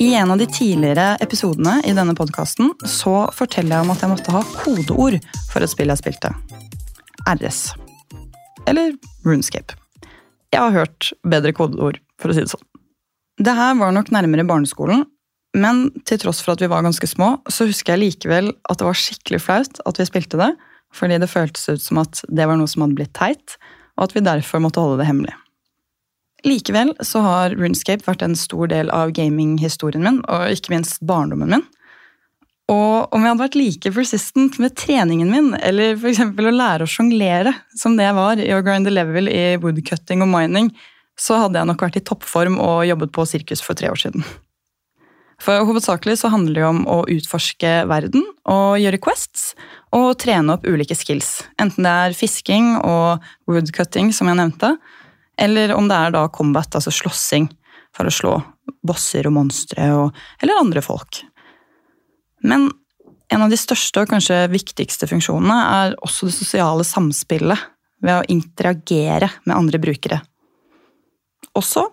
I en av de tidligere episodene i denne podkasten så forteller jeg om at jeg måtte ha kodeord for et spill jeg spilte. RS. Eller Runescape. Jeg har hørt bedre kodeord, for å si det sånn. Det her var nok nærmere barneskolen, men til tross for at vi var ganske små, så husker jeg likevel at det var skikkelig flaut at vi spilte det, fordi det føltes ut som at det var noe som hadde blitt teit, og at vi derfor måtte holde det hemmelig. Likevel så har Runescape vært en stor del av gaminghistorien min, og ikke minst barndommen min. Og om jeg hadde vært like persistent med treningen min, eller f.eks. å lære å sjonglere, som det jeg var i å grinde level i woodcutting og mining, så hadde jeg nok vært i toppform og jobbet på sirkus for tre år siden. For Hovedsakelig så handler det om å utforske verden og gjøre quests, og trene opp ulike skills. Enten det er fisking og woodcutting, som jeg nevnte, eller om det er da combat, altså slåssing, for å slå bosser og monstre eller andre folk. Men en av de største og kanskje viktigste funksjonene er også det sosiale samspillet ved å interagere med andre brukere. Også,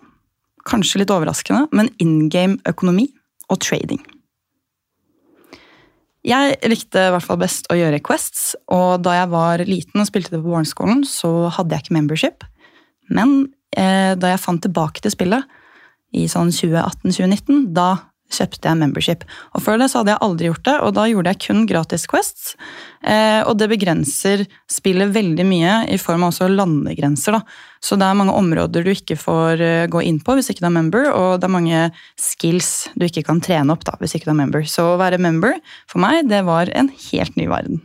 kanskje litt overraskende, men in game økonomi og trading. Jeg likte i hvert fall best å gjøre quests, og da jeg var liten og spilte det på barneskolen, så hadde jeg ikke membership. Men eh, da jeg fant tilbake til spillet i sånn 2018-2019, da kjøpte jeg membership. Og Før det så hadde jeg aldri gjort det, og da gjorde jeg kun gratis Quests. Eh, og det begrenser spillet veldig mye i form av også landegrenser. da. Så det er mange områder du ikke får eh, gå inn på hvis ikke du er member, og det er mange skills du ikke kan trene opp da, hvis ikke du er member. Så å være member for meg, det var en helt ny verden.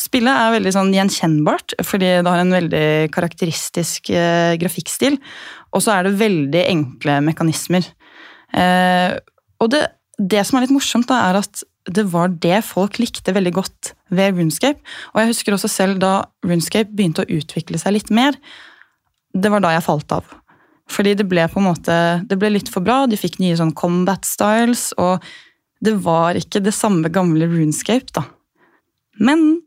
Spillet er veldig sånn gjenkjennbart, fordi det har en veldig karakteristisk eh, grafikkstil. Og så er det veldig enkle mekanismer. Eh, og det, det, som er litt morsomt, da, er at det var det folk likte veldig godt ved Runescape. Og jeg husker også selv da Runescape begynte å utvikle seg litt mer. Det var da jeg falt av. Fordi det ble på en måte, det ble litt for bra. De fikk nye sånn combat styles, og det var ikke det samme gamle Runescape, da. Men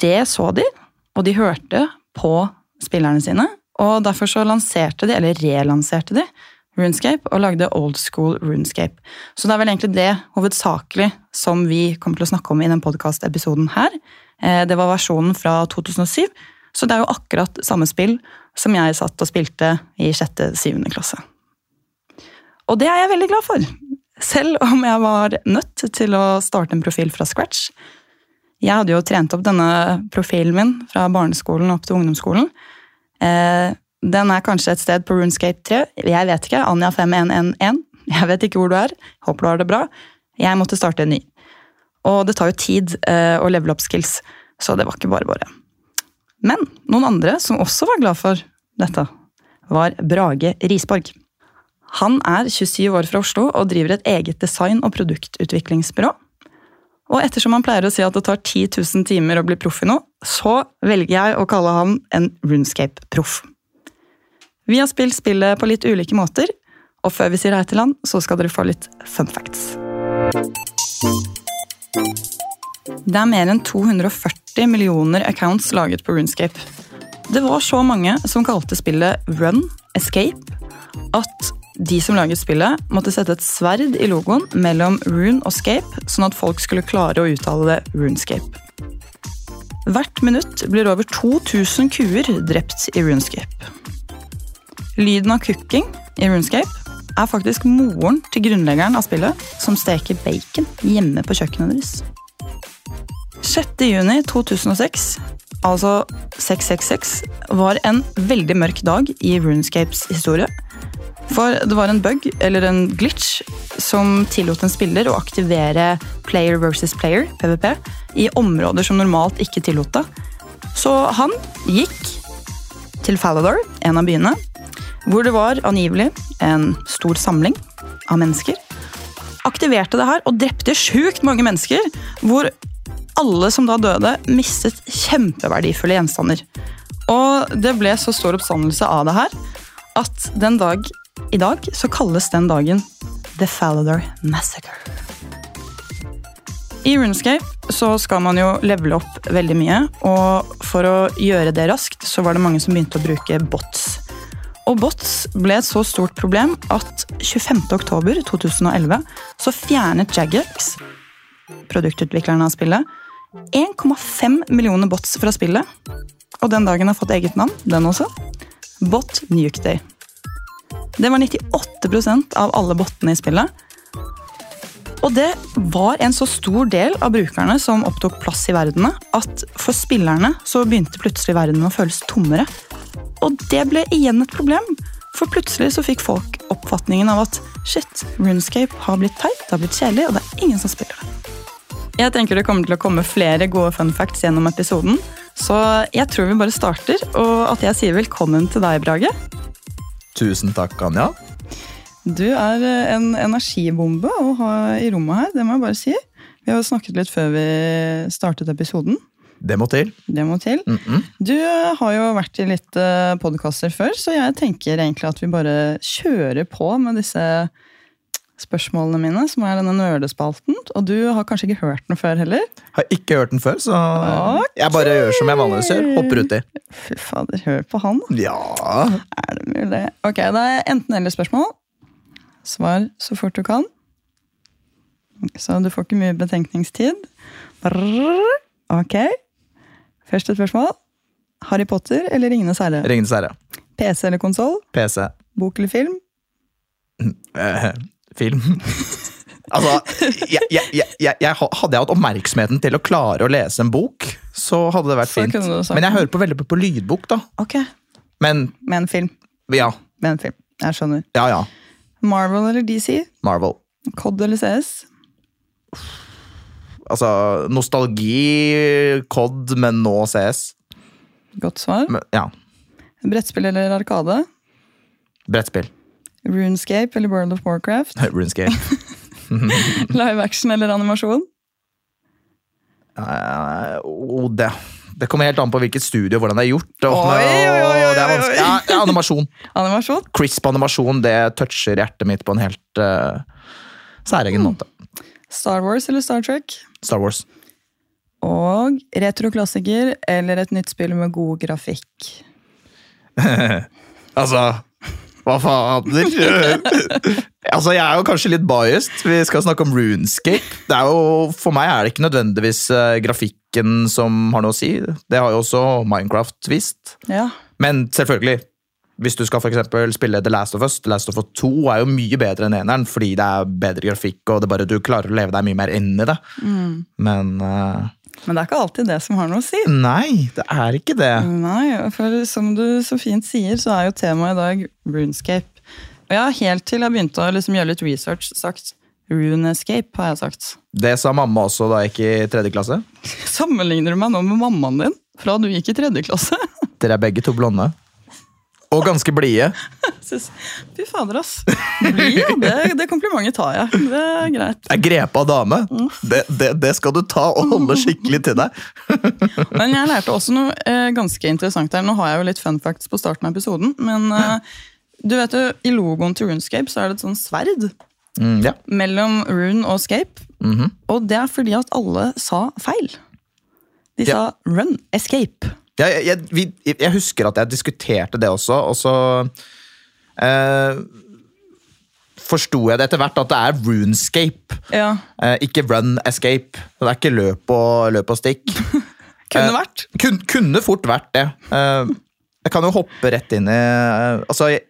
det så de, og de hørte på spillerne sine. Og derfor så lanserte de, eller relanserte de, Runescape og lagde old school Runescape. Så det er vel egentlig det hovedsakelig som vi kommer til å snakke om i den podkast-episoden her. Eh, det var versjonen fra 2007, så det er jo akkurat samme spill som jeg satt og spilte i sjette-syvende klasse. Og det er jeg veldig glad for, selv om jeg var nødt til å starte en profil fra scratch. Jeg hadde jo trent opp denne profilen min fra barneskolen opp til ungdomsskolen. Eh, den er kanskje et sted på Runescape 3. Jeg vet ikke. Anja5111. Jeg vet ikke hvor du er. Håper du har det bra. Jeg måtte starte en ny. Og det tar jo tid eh, å levele opp skills, så det var ikke bare bare. Men noen andre som også var glad for dette, var Brage Risborg. Han er 27 år fra Oslo og driver et eget design- og produktutviklingsbyrå. Og ettersom han pleier å si at det tar 10 000 timer å bli proff i noe, så velger jeg å kalle han en runescape-proff. Vi har spilt spillet på litt ulike måter, og før vi sier hei til han, så skal dere få litt fun facts. Det er mer enn 240 millioner accounts laget på Runescape. Det var så mange som kalte spillet Run Escape de som laget spillet, måtte sette et sverd i logoen mellom Rune og Scape, sånn at folk skulle klare å uttale det Runescape. Hvert minutt blir over 2000 kuer drept i Runescape. Lyden av cooking i Runescape er faktisk moren til grunnleggeren av spillet, som steker bacon hjemme på kjøkkenet deres. 6.6.2006, altså 666, var en veldig mørk dag i Runescapes historie. For det var en bug, eller en glitch, som tillot en spiller å aktivere player versus player, PVP, i områder som normalt ikke tillot det. Så han gikk til Falador, en av byene, hvor det var angivelig en stor samling av mennesker. Aktiverte det her og drepte sjukt mange mennesker, hvor alle som da døde, mistet kjempeverdifulle gjenstander. Og det ble så stor oppstandelse av det her at den dag i dag så kalles den dagen The Falador Massacre. I Runescape så skal man jo levele opp veldig mye, og for å gjøre det raskt så var det mange som begynte å bruke bots. Og bots ble et så stort problem at 25.10.2011 så fjernet Jagex, produktutviklerne av spillet, 1,5 millioner bots fra spillet. Og den dagen har fått eget navn, den også. Bot Nuke Day. Det var 98% av alle bottene i spillet. Og det var en så stor del av brukerne som opptok plass i verdenen, at for spillerne så begynte plutselig verden å føles tommere. Og det ble igjen et problem, for plutselig så fikk folk oppfatningen av at shit, Runescape har blitt teit, det har blitt kjedelig, og det er ingen som spiller det. Jeg tenker det kommer til å komme flere gode fun facts gjennom episoden, så jeg tror vi bare starter, og at jeg sier velkommen til deg, Brage. Tusen takk, Anja. Du er en energibombe å ha i rommet her, det må jeg bare si. Vi har snakket litt før vi startet episoden. Det må til. Det må til. Mm -mm. Du har jo vært i litt podkaster før, så jeg tenker egentlig at vi bare kjører på med disse spørsmålene mine, som er denne nerdespalten. Og du har kanskje ikke hørt den før heller? Har ikke hørt den før, så okay. jeg bare gjør som jeg vanligvis gjør. Hopper uti. Fy fader, hør på han. Ja Er det mulig? Ok, da er enten eller spørsmål. Svar så fort du kan. Så du får ikke mye betenkningstid. Ok. Første spørsmål. Harry Potter eller Ringenes herre? Ringenes herre. PC eller konsoll? PC. Bok eller film? Film. altså, jeg, jeg, jeg, hadde jeg hatt oppmerksomheten til å klare å lese en bok, så hadde det vært Så fint. Men jeg hører på veldig på, på lydbok, da. Ok, Men med en film. ja, Med en film. Jeg skjønner. ja, ja. Marvel eller DC? Marvel. Cod eller CS? Altså, nostalgi, COD, men nå CS. Godt svar. Men, ja. Brettspill eller Arkade? Brettspill. Runescape eller World of Warcraft? Runescape. Live action eller animasjon? Uh, oh, det, det kommer helt an på hvilket studio og hvordan det er gjort. Oi, oi, oi, det er vanskelig. Ja, animasjon. Animasjon? Crisp animasjon det toucher hjertet mitt på en helt uh, særegen måte. Star Wars eller Star Trek? Star Wars. Og retroklassiker eller et nytt spill med god grafikk? Altså Hva fader? altså, jeg er jo kanskje litt biased. Vi skal snakke om Runescape. Det er jo, for meg er det ikke nødvendigvis eh, grafikken som har noe å si. Det har jo også Minecraft visst. Ja. Men selvfølgelig, hvis du skal for eksempel spille The Last of Us, The Last of Us 2 er jo mye bedre enn eneren, fordi det er bedre grafikk, og det er bare du klarer å leve deg mye mer inn i det. Men eh, Men det er ikke alltid det som har noe å si. nei, det er ikke det. Nei, for som du så fint sier, så er jo temaet i dag Runescape. Og jeg har helt til jeg begynte å liksom gjøre litt research sagt Runescape, har jeg sagt. Det sa mamma også da jeg gikk i tredje klasse. Sammenligner du meg nå med mammaen din fra du gikk i tredje klasse? Dere er begge to blonde. Og ganske blide. Fy fader, ass. Blid. Det, det komplimentet tar jeg. Det er greit. Er grepa dame. Det, det, det skal du ta og holde skikkelig til deg. Men jeg lærte også noe eh, ganske interessant her. Nå har jeg jo litt fun facts på starten av episoden, men eh, du vet jo, i logoen til Runescape så er det et sånn sverd Mm, ja. mellom Rune og Scape. Mhm. Og det er fordi at alle sa feil. De sa Ja. run, escape. Jeg, jeg, vi, jeg husker at jeg diskuterte det også, og så eh, forsto jeg det etter hvert at det er runescape, Ja, eh, ikke run escape. Det er ikke løp og, løp og stikk. kunne Eh. Kun, kunne fort vært det. Eh, jeg kan jo hoppe rett inn i eh, Altså, jeg,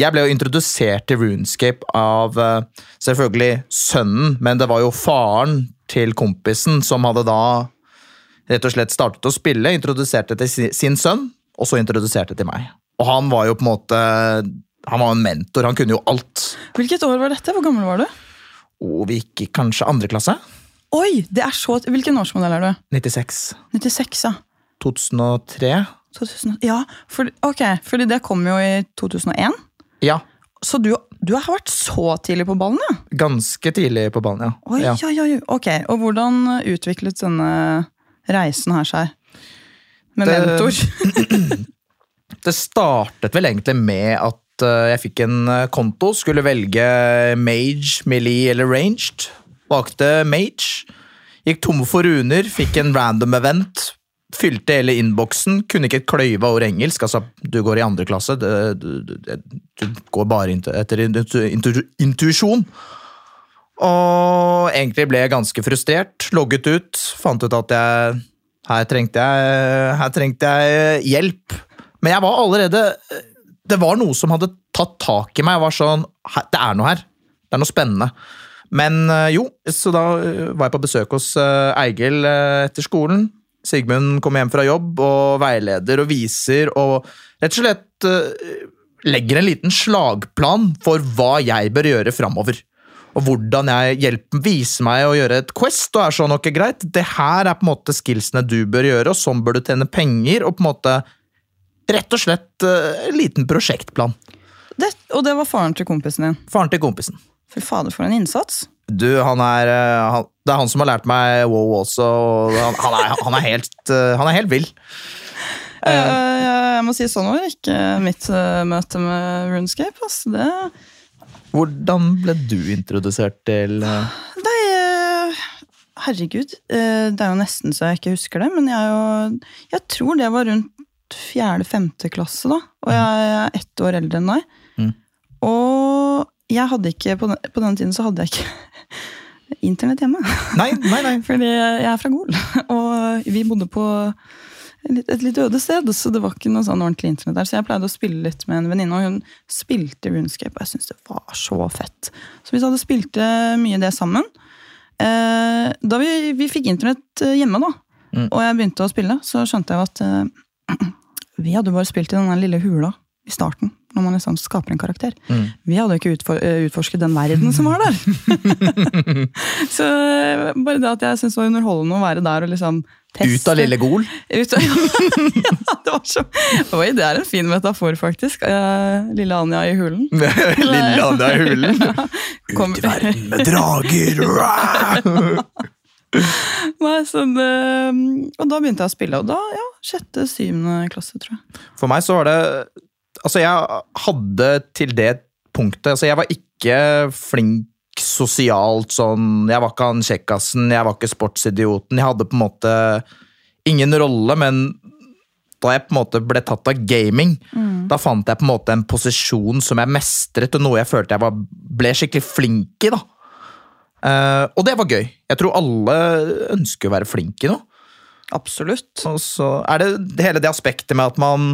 jeg ble jo introdusert til runescape av eh, selvfølgelig sønnen, men det var jo faren til kompisen som hadde da rett og slett startet å spille, introduserte til sin sønn, og så introduserte til meg. Og han var jo på en måte Han var en mentor, han kunne jo alt. Hvilket år var dette? Hvor gammel var du? Og vi gikk kanskje andre klasse? Oi, det er så... Hvilken årsmodell er du? 96. 96, ja. 2003? 2000, ja, for, ok, fordi det kom jo i 2001. Ja. Så du, du har vært så tidlig på ballen, ja? Ganske tidlig på ballen, ja. Oi, ja. oi, oi. Ok, og hvordan utviklet denne reisen her seg? Med Det- mentor? Det startet vel egentlig med at eh, jeg fikk en eh, konto, skulle velge mage, melee eller ranged. Valgte mage. Gikk tom for runer, fikk en random event. fylte hele innboksen. Kunne ikke et kløyva ord engelsk. Altså, du går i andre klasse. Du, du, du, går bare etter intu- intu- intuisjon. Og egentlig ble jeg ganske frustrert. Logget ut. Fant ut at jeg her trengte jeg, her trengte jeg hjelp. Men jeg var allerede Det var noe som hadde tatt tak i meg. Jeg var sånn Det er noe her. Det er noe spennende. Men øh, jo, så da øh, var jeg på besøk hos øh, Eigil etter skolen. Sigmund kom hjem fra jobb og veileder og viser og rett og slett legger en liten slagplan for hva jeg bør gjøre framover. Og hvordan jeg hjelper, viser meg å gjøre et quest, og er sånn, ok, greit, det her er på en måte skillsene du bør gjøre, og sånn bør du tjene penger, og på en måte rett og slett øh, en liten prosjektplan. Det, og det var faren til kompisen din. Faren til kompisen. Fy fader, for en innsats. Du, han er, øh, han, det er han som har lært meg wow også, og han, han, er, han, er, helt, uh, han er helt vill. Jeg, jeg, jeg må si sånn var ikke mitt eh, møte med Runescape. Altså. Det, Hvordan ble du introdusert til øh, Nei, eh, herregud. eh, Det er jo nesten så jeg ikke husker det, men jeg, jo, jeg tror det var rundt fjerde-femte klasse, da. Og jeg er ett år eldre enn deg. Mm. Og jeg hadde ikke, på den, på den tiden så hadde jeg ikke internett hjemme. Nei, nei, nei. Fordi jeg er fra Gol, og vi bodde på et litt, øde sted, så det var ikke noe sånn ordentlig internett der. Så jeg pleide å spille litt med en venninne, og hun spilte Runescape, og jeg syntes det var så fett. Så vi hadde spilt eh, mye det sammen. Eh, da vi, vi fikk internett eh, hjemme, da, Mm. og jeg begynte å spille, så skjønte jeg at vi hadde bare spilt i den lille hula i starten, når man liksom skaper en karakter. Mm. Vi hadde jo ikke utfor, utforsket den verden som var der. så bare det at jeg syntes det var underholdende å være der og liksom teste. Ut av lille Gol. Ut av, ja, det var så Oi, det er en fin metafor, faktisk. Eh, Lille Anja i hulen. Lille Anja i hulen. Kom- Ut i verden med drager! Nei, så det, og da begynte jeg å spille, og da, ja, sjette, syvende klasse, tror jeg. For meg så var det Altså, jeg hadde til det punktet Altså, jeg var ikke flink sosialt sånn Jeg var ikke han kjekkasen, jeg var ikke sportsidioten. Jeg hadde på en måte ingen rolle, men da jeg på en måte ble tatt av gaming, da fant jeg på en måte en posisjon som jeg mestret, og noe jeg følte jeg var, ble skikkelig flink i. da. Uh, og det var gøy. Jeg tror alle ønsker å være flink i noe. Absolutt. Og så er det hele det aspektet med at man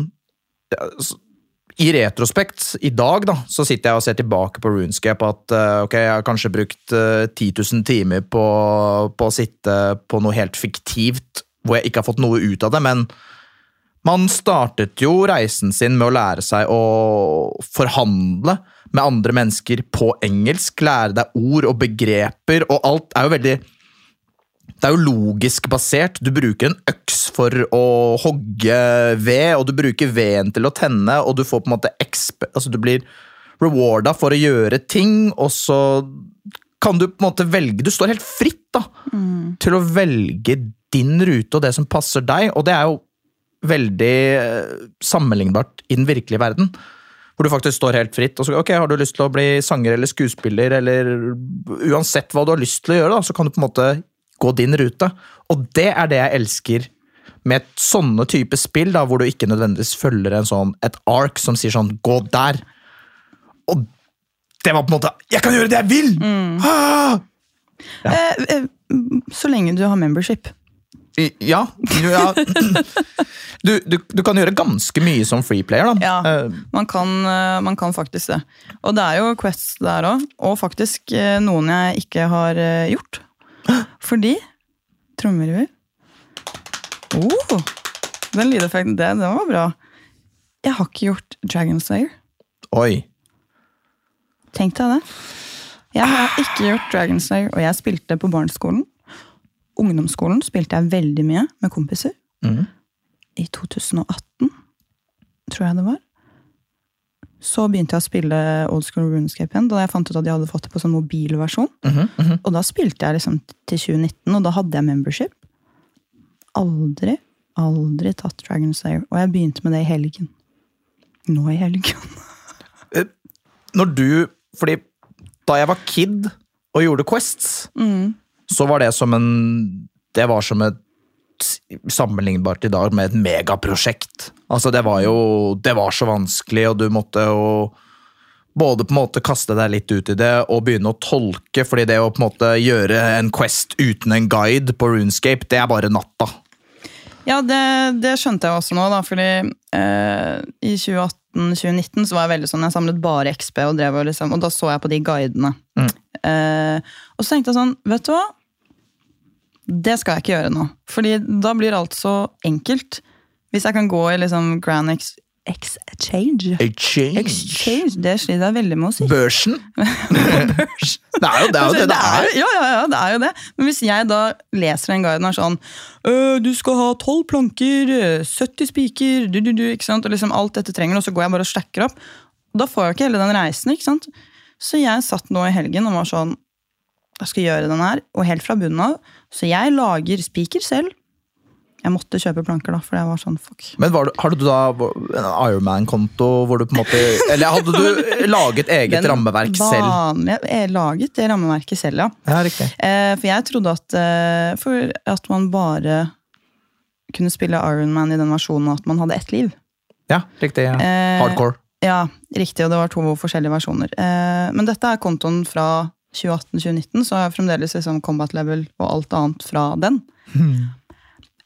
I retrospekt, i dag, da, så sitter jeg og ser tilbake på Runescape at eh, ok, jeg har kanskje brukt eh, 10 000 timer på, på å sitte på noe helt fiktivt hvor jeg ikke har fått noe ut av det, men man startet jo reisen sin med å lære seg å forhandle med andre mennesker på engelsk, lære deg ord og begreper, og alt er jo veldig det er jo logisk basert. Du bruker en øks for å hogge ved, og du bruker veden til å tenne, og du får på en måte exp altså du blir rewarda for å gjøre ting, og så kan du på en måte velge Du står helt fritt da, til å velge din rute og det som passer deg, og det er jo veldig eh, sammenlignbart i den virkelige verden. Hvor du faktisk står helt fritt. og så, ok, Har du lyst til å bli sanger eller skuespiller, eller uansett hva du har lyst til å gjøre, da, så kan du på en måte gå din rute. Og det er det jeg elsker med et sånne type spill, da, hvor du ikke nødvendigvis følger en sånn, et ark som sier sånn 'gå der'. Og det var på en måte 'jeg kan gjøre det jeg vil'! Ah! Ja. Eh, eh, så lenge du har membership. I- Ja. Du, ja. Du, du, du kan gjøre ganske mye som freeplayer, da. Ja. Eh, Man kan, eh, man kan faktisk det. Og det er jo quests der òg, og faktisk eh, noen jeg ikke har gjort. Fordi Trommevirvel. Oh, den lydeffekten, det, den var bra. Jeg har ikke gjort Dragon Slayer. Oi. Tenk deg det. Jeg har ikke gjort Dragon Slayer, og jeg spilte på barneskolen. Ungdomsskolen spilte jeg veldig mye med kompiser. Mm. I 2018, tror jeg det var. Så begynte jeg å spille Old School RuneScape igjen, da jeg fant ut at de hadde fått det på sånn mobilversjon. Mm -hmm. Og da spilte jeg liksom til 2019, og da hadde jeg membership. Aldri, aldri tatt Dragon Slayer. Og jeg begynte med det i helgen. Nå i helgen. Når du Fordi da jeg var kid og gjorde quests, Mm. så var det som en Det var som et sammenlignbart i dag med et megaprosjekt. Altså, det var jo Det var så vanskelig, og du måtte jo både på en måte kaste deg litt ut i det og begynne å tolke, fordi det å på en måte gjøre en Quest uten en guide på Runescape, det er bare natta. Ja, det, det skjønte jeg også nå, da, fordi eh, i 2018-2019 så var jeg veldig sånn, jeg samlet bare XP, og drev og liksom, og da så jeg på de guidene. Mm. Eh, og så tenkte jeg sånn, vet du hva? Det skal jeg ikke gjøre nå, fordi da blir alt så enkelt. Hvis jeg kan gå i liksom Grand Ex Exchange Exchange. Exchange, det sliter jeg veldig med å si. Børsen. Børs. Det er jo det, er jo det, det er. Ja, ja, ja, det er jo det. Men hvis jeg da leser en guiden og er sånn «Øh, Du skal ha 12 planker, øh, 70 spiker, du, du, du, ikke sant? Og liksom alt dette trenger, og så går jeg bare og stacker opp. Da får jeg ikke hele den reisen. ikke sant? Så jeg satt nå i helgen og var sånn Jeg skal gjøre den her, og helt fra bunnen av. Så jeg lager spiker selv. Jeg måtte kjøpe planker, da, for jeg var sånn fuck. Men var du, hadde du da en Ironman-konto hvor du på en måte Eller hadde du laget eget Den rammeverk selv? vanlige- Jeg laget det rammeverket selv, ja. Ja, riktig. Eh, for jeg trodde at, eh, for at man bare kunne spille Ironman i den versjonen at man hadde ett liv. Ja, riktig. Ja. Eh, Hardcore. Ja, riktig, og det var to forskjellige versjoner. Eh, men dette er kontoen fra 2018-2019, så har jeg fremdeles liksom combat level og alt annet fra den.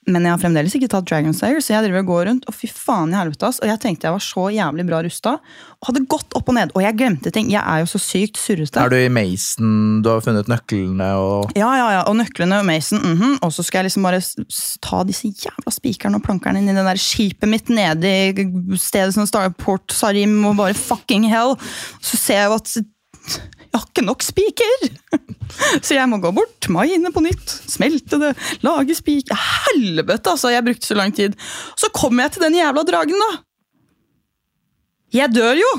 Men jeg har fremdeles ikke tatt Dragon Slayer, så jeg driver og går rundt, og fy faen i helvete, ass. Og jeg tenkte jeg var så jævlig bra rusta, og hadde gått opp og ned. Og jeg glemte ting. Jeg er jo så sykt surrete. Er du i Mason, du har funnet nøklene og Ja, ja, ja, og nøklene og Mason, mhm. og så skal jeg liksom bare ta disse jævla spikerne og plankerne inn i det der skipet mitt nede i stedet som Starport Sarim og bare fucking hell. Så ser jeg jo at jeg har ikke nok spiker! Så jeg må gå bort, mine på nytt, smelte det, lage spiker Helvete, altså! Jeg brukte så lang tid. Så kommer jeg til den jævla dragen, da! Jeg dør jo!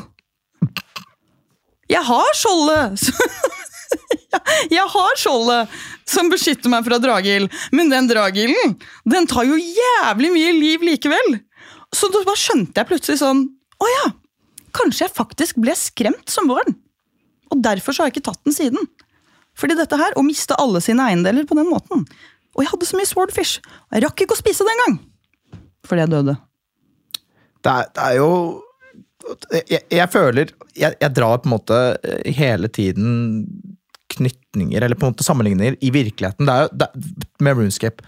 Jeg har skjoldet! Jeg har skjoldet som beskytter meg fra dragild, men den dragilden den tar jo jævlig mye liv likevel. Så da skjønte jeg plutselig sånn Å ja, kanskje jeg faktisk ble skremt som barn. Og derfor så har jeg ikke tatt den siden. Fordi dette her, Å miste alle sine eiendeler på den måten. Og jeg hadde så mye swordfish, og jeg rakk ikke å spise det engang. Fordi jeg døde. Det er, det er jo jeg, jeg føler jeg, jeg drar på en måte hele tiden knytninger, eller på en måte sammenligninger, i virkeligheten. Det er jo det, med RuneScape.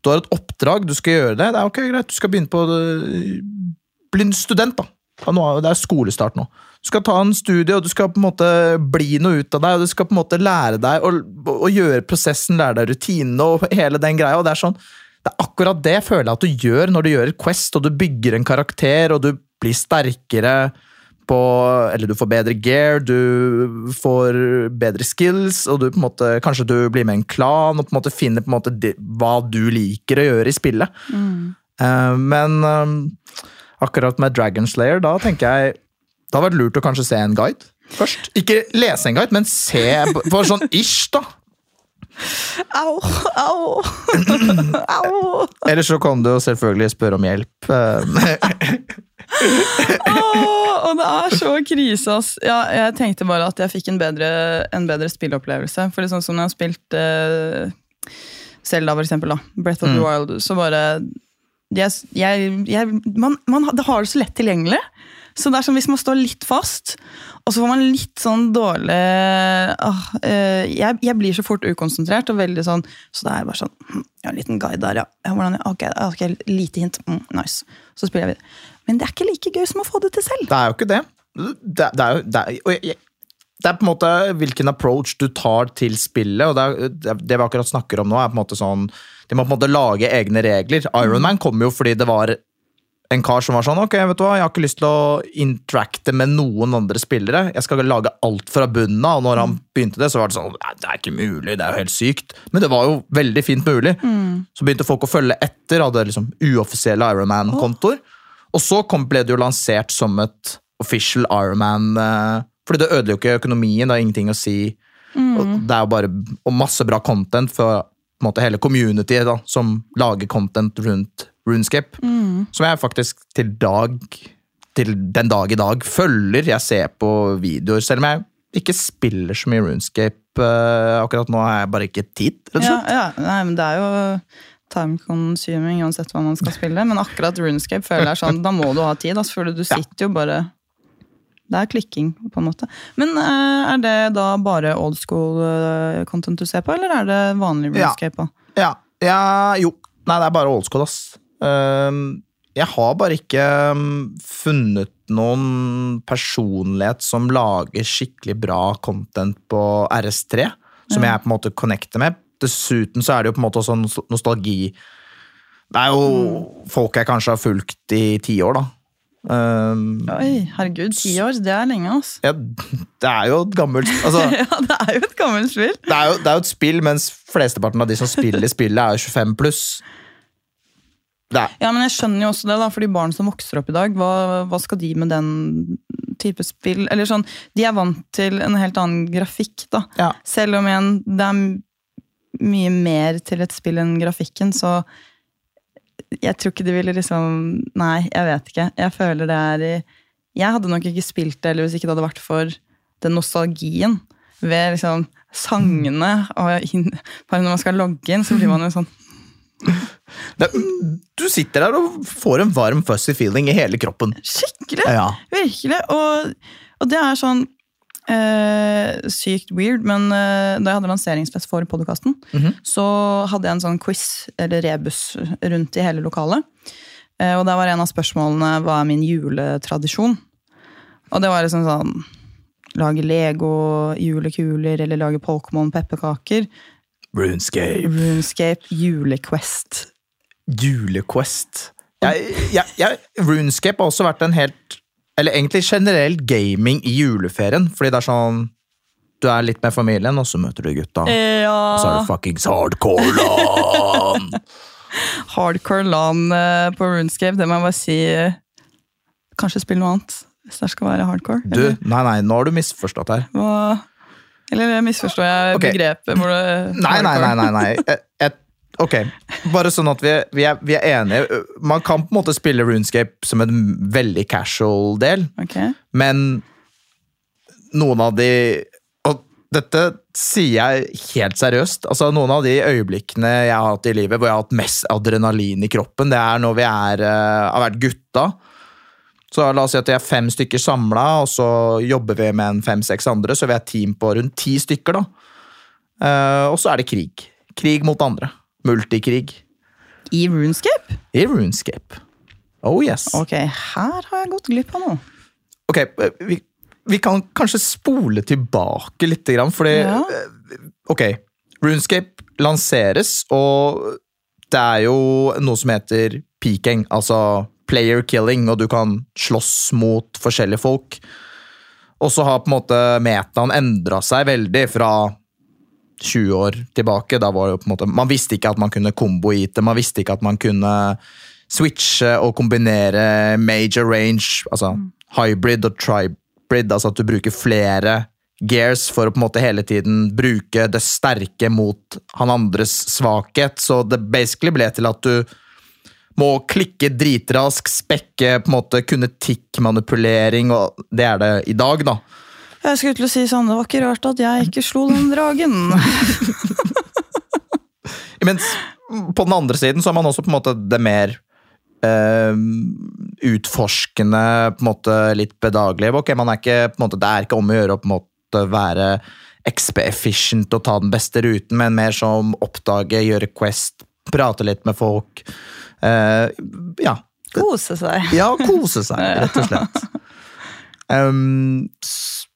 Du har et oppdrag, du skal gjøre det. Det er ok, greit, du skal begynne på Bli en student, da. Det er skolestart nå. Du skal ta en studie, og du skal på en måte bli noe ut av deg. og Du skal på en måte lære deg å, å gjøre prosessen, lære deg rutinene og hele den greia. og Det er sånn, det er akkurat det føler jeg at du gjør når du gjør et Quest, og du bygger en karakter, og du blir sterkere på Eller du får bedre gear, du får bedre skills, og du på en måte, kanskje du blir med i en klan og på en måte finner på en måte hva du liker å gjøre i spillet. Eh, men eh, akkurat med Dragon Slayer, da tenker jeg det hadde vært lurt å kanskje se en guide først. Ikke lese en guide, men se for sånn ish, da. Au, au, au. Eller så kan du selvfølgelig spørre om hjelp. oh, Åh, og det er så krise, ass. Ja, jeg tenkte bare at jeg fikk en bedre, en bedre spillopplevelse. For sånn som når jeg har spilt uh, Zelda, for eksempel, da. Breath of the Mm. Wild, så bare jeg, jeg, jeg, man, man det har det så lett tilgjengelig. Så det er som hvis man står litt fast, og så får man litt sånn dårlig åh, eh, jeg, jeg blir så fort ukonsentrert og veldig sånn Så det er bare sånn Jeg har en liten guide der, ja. hvordan, ok, ok, lite hint. Mm, nice. Så spiller jeg videre. Men det er ikke like gøy som å få det til selv. Det er jo ikke det. Det, det er jo det er, det er på en måte hvilken approach du tar til spillet. og det, det vi akkurat snakker om nå, er på en måte sånn De må på en måte lage egne regler. Ironman kom jo fordi det var en kar som var sånn Ok, vet du hva, jeg har ikke lyst til å interacte med noen andre spillere. Jeg skal lage alt fra bunnen av. Og når han begynte det, så var det sånn Det er ikke mulig, det er jo helt sykt. Men det var jo veldig fint mulig. Så begynte folk å følge etter, hadde liksom uoffisielle Ironman-kontoer. Og så kom, ble det jo lansert som et official Ironman. Eh, fordi det ødelegger jo ikke økonomien, det har ingenting å si. Og det er jo bare og masse bra content for på en måte, hele communityet da, som lager content rundt Runescape. Som jeg faktisk til dag til den dag i dag følger. Jeg ser på videoer, selv om jeg ikke spiller så mye Runescape uh, akkurat nå. har jeg bare ikke tid. rett og slett. ja, nei, men det er jo time consuming uansett hva man skal spille. Men akkurat Runescape føler jeg sånn, da må du ha tid. Altså, for du sitter jo bare Det er klikking, på en måte. Men uh, er det da bare old school eh, content du ser på, eller er det vanlig Runescape òg? Ja, ja, jo. Nei, det er bare old school, ass. Ehm, jeg har bare ikke um, funnet noen personlighet som lager skikkelig bra content på RS3, som jeg på en måte connecter med. Dessuten så er det jo på en måte også nostalgi. Det er jo folk jeg kanskje har fulgt i ti år, da. Um, Oi, herregud, ti år, det er lenge, altså. ja, det er jo et gammelt altså, ja, det er jo et gammelt spill. det, er jo, det er jo et spill, mens flesteparten av de som spiller spillet, er jo 25 pluss. Er, Ja, men jeg skjønner jo også det, da, fordi barn som vokser opp i dag, hva, hva skal de med den type spill? Eller sånn, De er vant til en helt annen grafikk, da. ja. Selv om igjen, det er mye mer til et spill enn grafikken, så jeg tror ikke de ville liksom Nei, jeg vet ikke. Jeg føler det er i Jeg hadde nok ikke spilt det eller hvis ikke det hadde vært for den nostalgien ved liksom sangene. Og inn, bare når man skal logge inn, så blir man jo sånn du sitter der og får en varm, fuzzy feeling i hele kroppen. Skikkelig! Ja. Virkelig. Og, og det er sånn eh, sykt weird, men eh, da jeg hadde lanseringsfest for podkasten, Mhm. så hadde jeg en sånn quiz, eller rebus, rundt i hele lokalet. Eh, og der var en av spørsmålene hva er min juletradisjon. Og det var liksom sånn Lage Lego julekuler eller lage Pokémon pepperkaker. Runescape. Runescape, julequest. Julequest. Jeg, jeg, jeg, Runescape har også vært en helt Eller egentlig generelt gaming i juleferien. Fordi det er sånn Du er litt med familien, og så møter du gutta. Og så er Ja. det fuckings hardcore LAN! Hardcore LAN eh, på Runescape, det må jeg bare si. Kanskje spille noe annet, hvis det skal være hardcore. Du, nei, nei, nå har du misforstått her. Hva, eller misforstår jeg okay. begrepet? Hvor det, Nei, nei, nei. nei, nei. Et, et, ok, bare sånn at vi, vi, er, vi er enige. Man kan på en måte spille Runescape som en veldig casual del, Ok. men noen av de Og dette sier jeg helt seriøst. altså Noen av de øyeblikkene jeg har hatt i livet hvor jeg har hatt mest adrenalin i kroppen, det er når vi er, eh, har vært gutta. Så la oss si at vi er fem stykker samla, og så jobber vi med en fem-seks andre. Så vi er et team på rundt ti stykker, da. Uh, og så er det krig. Krig mot andre. Multikrig. I Runescape? I Runescape. Oh yes. Ok, her har jeg gått glipp av noe. Ok, vi, vi kan kanskje spole tilbake litt, fordi Ja. Ok, Runescape lanseres, og det er jo noe som heter peaking, altså player killing, og du kan slåss mot forskjellige folk. Og så har på en måte metaen endra seg veldig fra 20 år tilbake. Da var det jo på en måte, Man visste ikke at man kunne kombo-ite, man visste ikke at man kunne switche og kombinere major range, altså hybrid og tribrid, altså at du bruker flere gears for å på en måte hele tiden bruke det sterke mot han andres svakhet. Så det basically ble til at du må klikke dritrask, spekke, på en måte kunne tikkmanipulering, og det er det i dag, da. Jeg skulle til å si sånn, det var ikke rart at jeg ikke slo den dragen. Mens på den andre siden så har man også på en måte det mer eh, utforskende, på en måte litt bedagelige. Ok, man er ikke, på en måte, det er ikke om å gjøre å på en måte være XP-efficient og ta den beste ruten, men mer som oppdage, gjøre Quest, prate litt med folk. Eh, ja. Kose seg. Ja, kose seg, rett og slett. Um,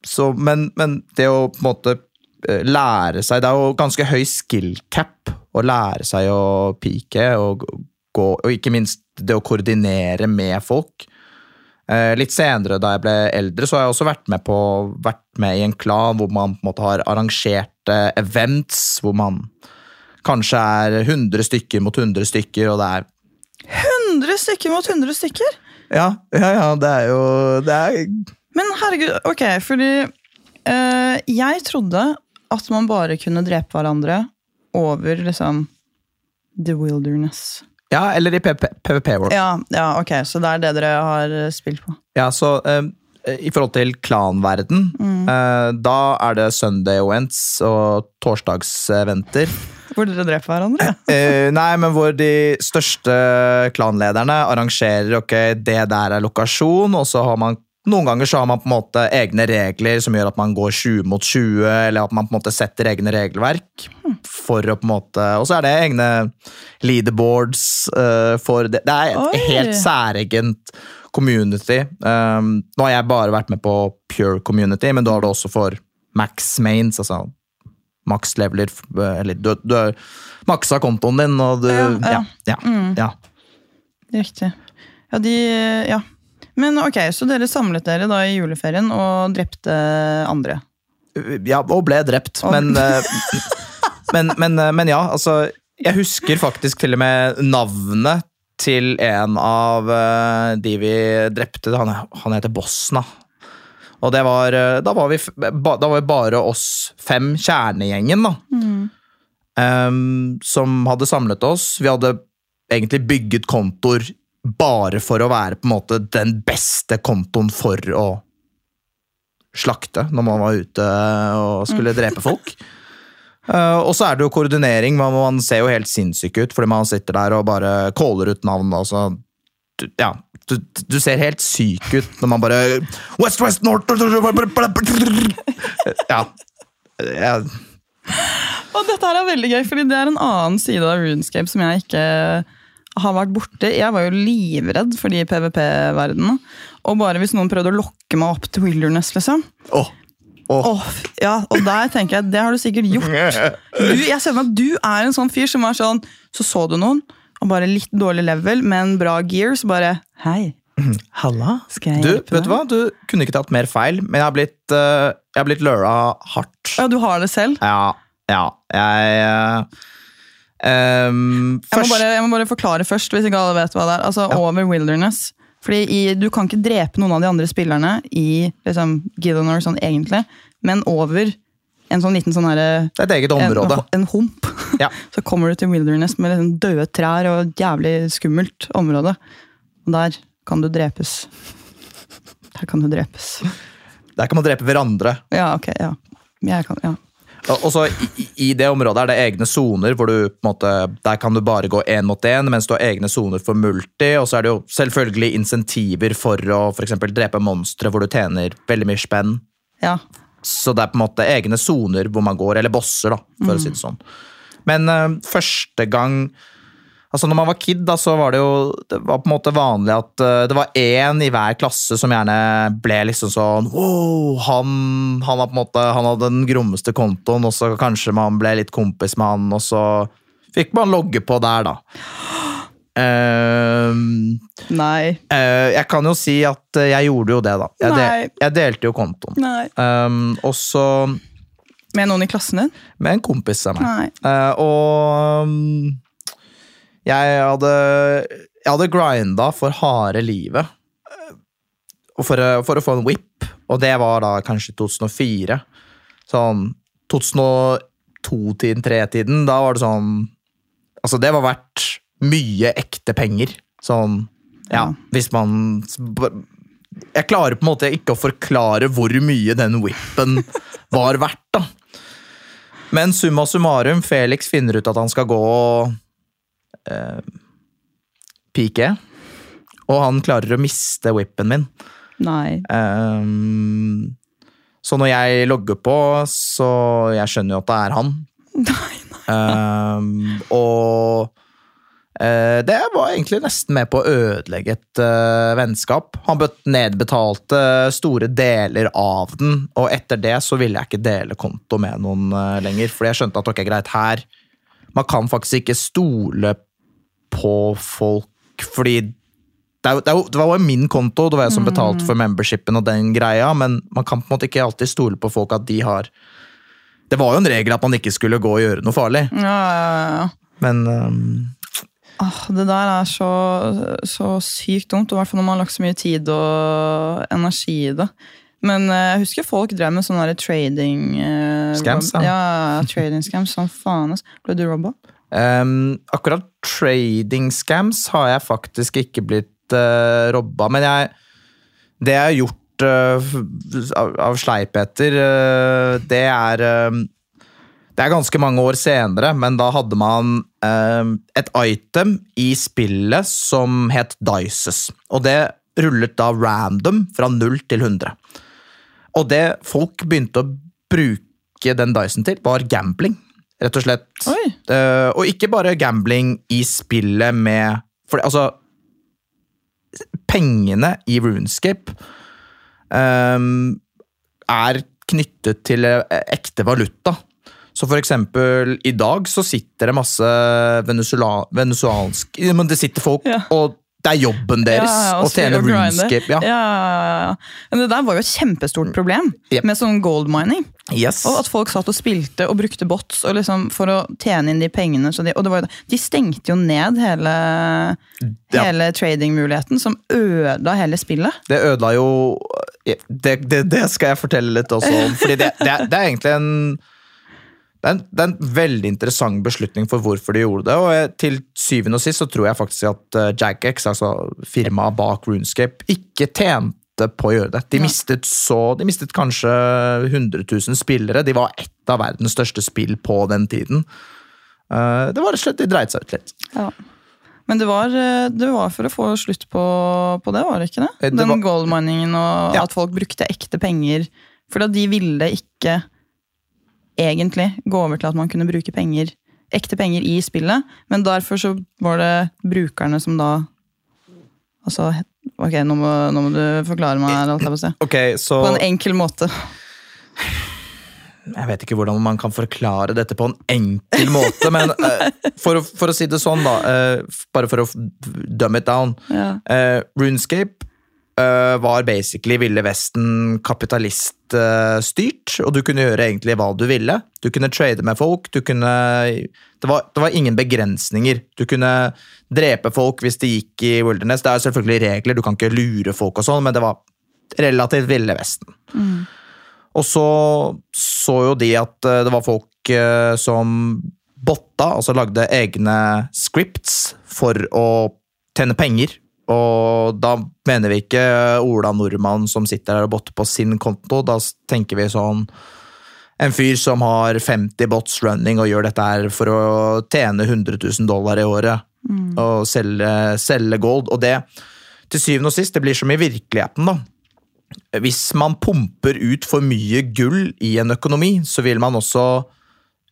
så, men, men det å på en måte eh, lære seg Det er jo ganske høy skill cap å lære seg å pike, og, gå, og ikke minst det å koordinere med folk. Uh, litt senere, da jeg ble eldre, så har jeg også vært med, på, vært med i en klan hvor man på en måte har arrangert events, hvor man kanskje er 100 stykker mot 100 stykker, og det er 100 stykker mot 100 stykker? Ja, ja, ja, det er jo det er, Men herregud, ok, fordi øh, jeg trodde at man bare kunne drepe hverandre over liksom the wilderness. Ja, eller i PVP World. Ja, ja, ok, så det er det dere har eh, spilt på. Ja, så øh, I forhold til klanverden, eh, da er det Sunday events og torsdagseventer. Hvor dere dreper hverandre? Uh, nei, men hvor de største klanlederne arrangerer ok, det der er lokasjon, og så har man noen ganger så har man på en måte egne regler som gjør at man går 20 mot 20, eller at man på en måte setter egne regelverk. for å på en måte, Og så er det egne leaderboards uh, for det. Det er et Oi. helt særegent community. Um, nå har jeg bare vært med på pure community, men da er det også for max mains, altså max leveler, eh, eller du, du har maksa kontoen din, og du Ja, Ja, ja. ja, Mm. ja. Riktig. Ja, de Ja. Men ok, så dere samlet dere da i juleferien og drepte andre? Ja, og ble drept, Og- men, eh, men, men, eh, men ja, altså Jeg husker faktisk til og med navnet til en av de vi drepte. Han, han heter Bosna. Og det var eh, Da var vi, da var vi bare oss fem, kjernegjengen, da. em, som hadde samlet oss. Vi hadde egentlig bygget kontoer bare for å være på en måte den beste kontoen for å slakte når man var ute og skulle drepe folk. Uh, og så er det jo koordinering. Man, man ser jo helt sinnssyk ut fordi man sitter der og bare caller ut navn. Altså, ja, du, du ser helt syk ut når man bare West, West, North Ja. ja. Og dette her er veldig gøy, fordi det er en annen side av RuneScape som jeg ikke har vært borte. Jeg var jo livredd for de PVP-verdenene. Og bare hvis noen prøvde å lokke meg opp til Wilderness, liksom. Oh. Oh. oh. ja, og der tenker jeg, det har du sikkert gjort. Du, jeg ser for meg at du er en sånn fyr som var sånn, så så du noen, og bare litt dårlig level, men bra gear, så bare, hei, Halla. skal jeg Du, hjelpe vet du hva? Du kunne ikke tatt mer feil, men jeg har blitt, uh, jeg har blitt lura hardt. Ja, du har det selv. Ja, ja. Jeg eh, ehm, Jeg må, bare, jeg må bare forklare først, hvis ikke alle vet hva det er. Altså, Ja. Over Wilderness. Fordi i, Du kan ikke drepe noen av de andre spillerne i liksom, Gillenor sånn egentlig, men over en sånn liten sånn herre Det er et eget en, en hump. Ja. Så kommer du til Wilderness med liksom døde trær og et jævlig skummelt område. Og der kan du drepes. Der kan du drepes. Der kan man drepe hverandre. Ja, ok, ja. Jeg kan, ja. Og så i, I det området er det egne soner, hvor du på en måte, der kan du bare gå én mot én, mens du har egne soner for multi. Og så er det jo selvfølgelig insentiver for å for eksempel drepe monstre hvor du tjener veldig mye spenn. ja. Så det er på en måte egne soner hvor man går, eller bosser, da, for å si det sånn. Men uh, første gang Altså når man var kid, da, så var det jo det var på en måte vanlig at uh, det var én i hver klasse som gjerne ble liksom sånn Wow, han, han, var på en måte, han hadde den grommeste kontoen, og så kanskje man ble litt kompis med han, og så fikk man logge på der, da. Uh, Nei. Uh, jeg kan jo si at jeg gjorde jo det, da. Jeg, del, jeg delte jo kontoen. Um, og så Med noen i klassen din? med en kompis av meg. Eh, og um, jeg hadde Jeg hadde grinda for harde livet. eh, for, for å få en whip, og det var da kanskje 2004. Sånn 2002-tiden, 3-tiden, da var det sånn Altså, det var verdt mye ekte penger. Sånn Ja, Ja. hvis man Jeg klarer på en måte ikke å forklare hvor mye den whippen var verdt, da. Men summa summarum, Felix finner ut at han skal gå og eh, pike. Og han klarer å miste whippen min. Nei. Um, så når jeg logger på, så jeg skjønner jo at det er han. Nei. Ehm, og eh, det var egentlig nesten med på å ødelegge et uh, vennskap. Han bet- nedbetalte store deler av den, og etter det så ville jeg ikke dele konto med noen uh, lenger. Fordi jeg skjønte at ok, greit, her Man kan faktisk ikke stole på folk, fordi det, er det, er det var jo min konto, det var jeg som betalte for membershipen og den greia, men man kan på en måte ikke alltid stole på folk at de har Det var jo en regel at man ikke skulle gå og gjøre noe farlig, Ja, ja, ja. men ehm, Ah, det der er så, så sykt dumt, i hvert fall når man har lagt så mye tid og energi i det. Men eh, jeg husker folk drev med sånne trading eh, Scams, da. Ja, trading scams. Sånn faen, ass. Ble du robba? Um, Akkurat trading scams har jeg faktisk ikke blitt uh, robba, men jeg Det jeg har gjort uh, av, av sleipheter, uh, det er eh, Det er ganske mange år senere, men da hadde man eh, et item i spillet som het Dices. Og det rullet da random fra 0 til 100. Og det folk begynte å bruke den Dicen til, var gambling. Rett og slett. Eh, og ikke bare gambling i spillet med For altså Pengene i Runescape eh, er knyttet til eh, ekte valuta. Så for eksempel i dag så sitter det masse venezuelansk Men det sitter folk, Ja. og det er jobben deres Ja, å tjene. Runescape. Ja. Ja. Ja. Men det der var jo et kjempestort problem Yep. med sånn gold mining. Yes. Og at folk satt og spilte og brukte bots og liksom for å tjene inn de pengene. Så de, og det var, jo- de stengte jo ned hele, Ja. hele tradingmuligheten, som ødela hele spillet. Det ødela jo det, det, det skal jeg fortelle litt også om. fordi det, det, det er egentlig en det er, en det er en veldig interessant beslutning for hvorfor de gjorde det. og Til syvende og sist så tror jeg faktisk at eh, Jagex, altså firmaet bak Runescape, ikke tjente på å gjøre det. De mistet så, de mistet kanskje 100 000 spillere. De var ett av verdens største spill på den tiden. Eh, Det var rett og slett, De dreit seg ut litt. Ja. Men det var, eh, det var for å få slutt på, på det, var det ikke det? Eh, det Den var- gold og Ja. at folk brukte ekte penger. For de ville ikke egentlig gå over til at man kunne bruke penger, ekte penger i spillet. Men derfor så var det brukerne som da Altså, ok, nå må, nå må du forklare meg, her, alt jeg må si. Okay, så... På en enkel måte. Jeg vet ikke hvordan man kan forklare dette på en enkel måte, men uh, for, for å si det sånn, da. uh, bare for å dumb it down. Ja. uh, Runescape var basically Ville Vesten kapitaliststyrt, og du kunne gjøre egentlig hva du ville. Du kunne trade med folk, du kunne det var, det var ingen begrensninger. Du kunne drepe folk hvis de gikk i wilderness. Det er selvfølgelig regler, du kan ikke lure folk og sånn, men det var relativt Ville Vesten. Og så så jo de at eh, det var folk eh, som botta, altså lagde egne scripts for å tjene penger. Og da mener vi ikke Ola Nordmann som sitter der og botter på sin konto. Da tenker vi sånn en fyr som har 50 bots running og gjør dette her for å tjene 100 000 dollar i året. Og selge, selge gold. Og det, til syvende og sist, det blir som i virkeligheten, da hvis man pumper ut for mye gull i en økonomi, så vil man også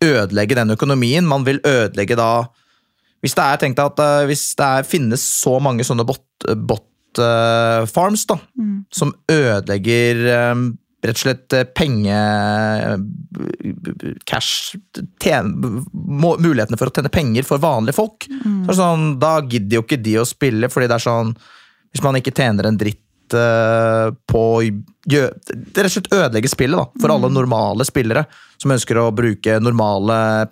ødelegge den økonomien. Man vil ødelegge da Hvis det er tenkt at uh, hvis det er, finnes så mange sånne bot, bot uh, farms da, som ødelegger um, rett og slett eh, penge Cash ten, Mulighetene for å tjene penger for vanlige folk. Så det sånn, da gidder jo ikke de å spille, fordi det er sånn Hvis man ikke tjener en dritt eh, på Det rett og slett ødelegger spillet da, for alle normale spillere som ønsker å bruke normale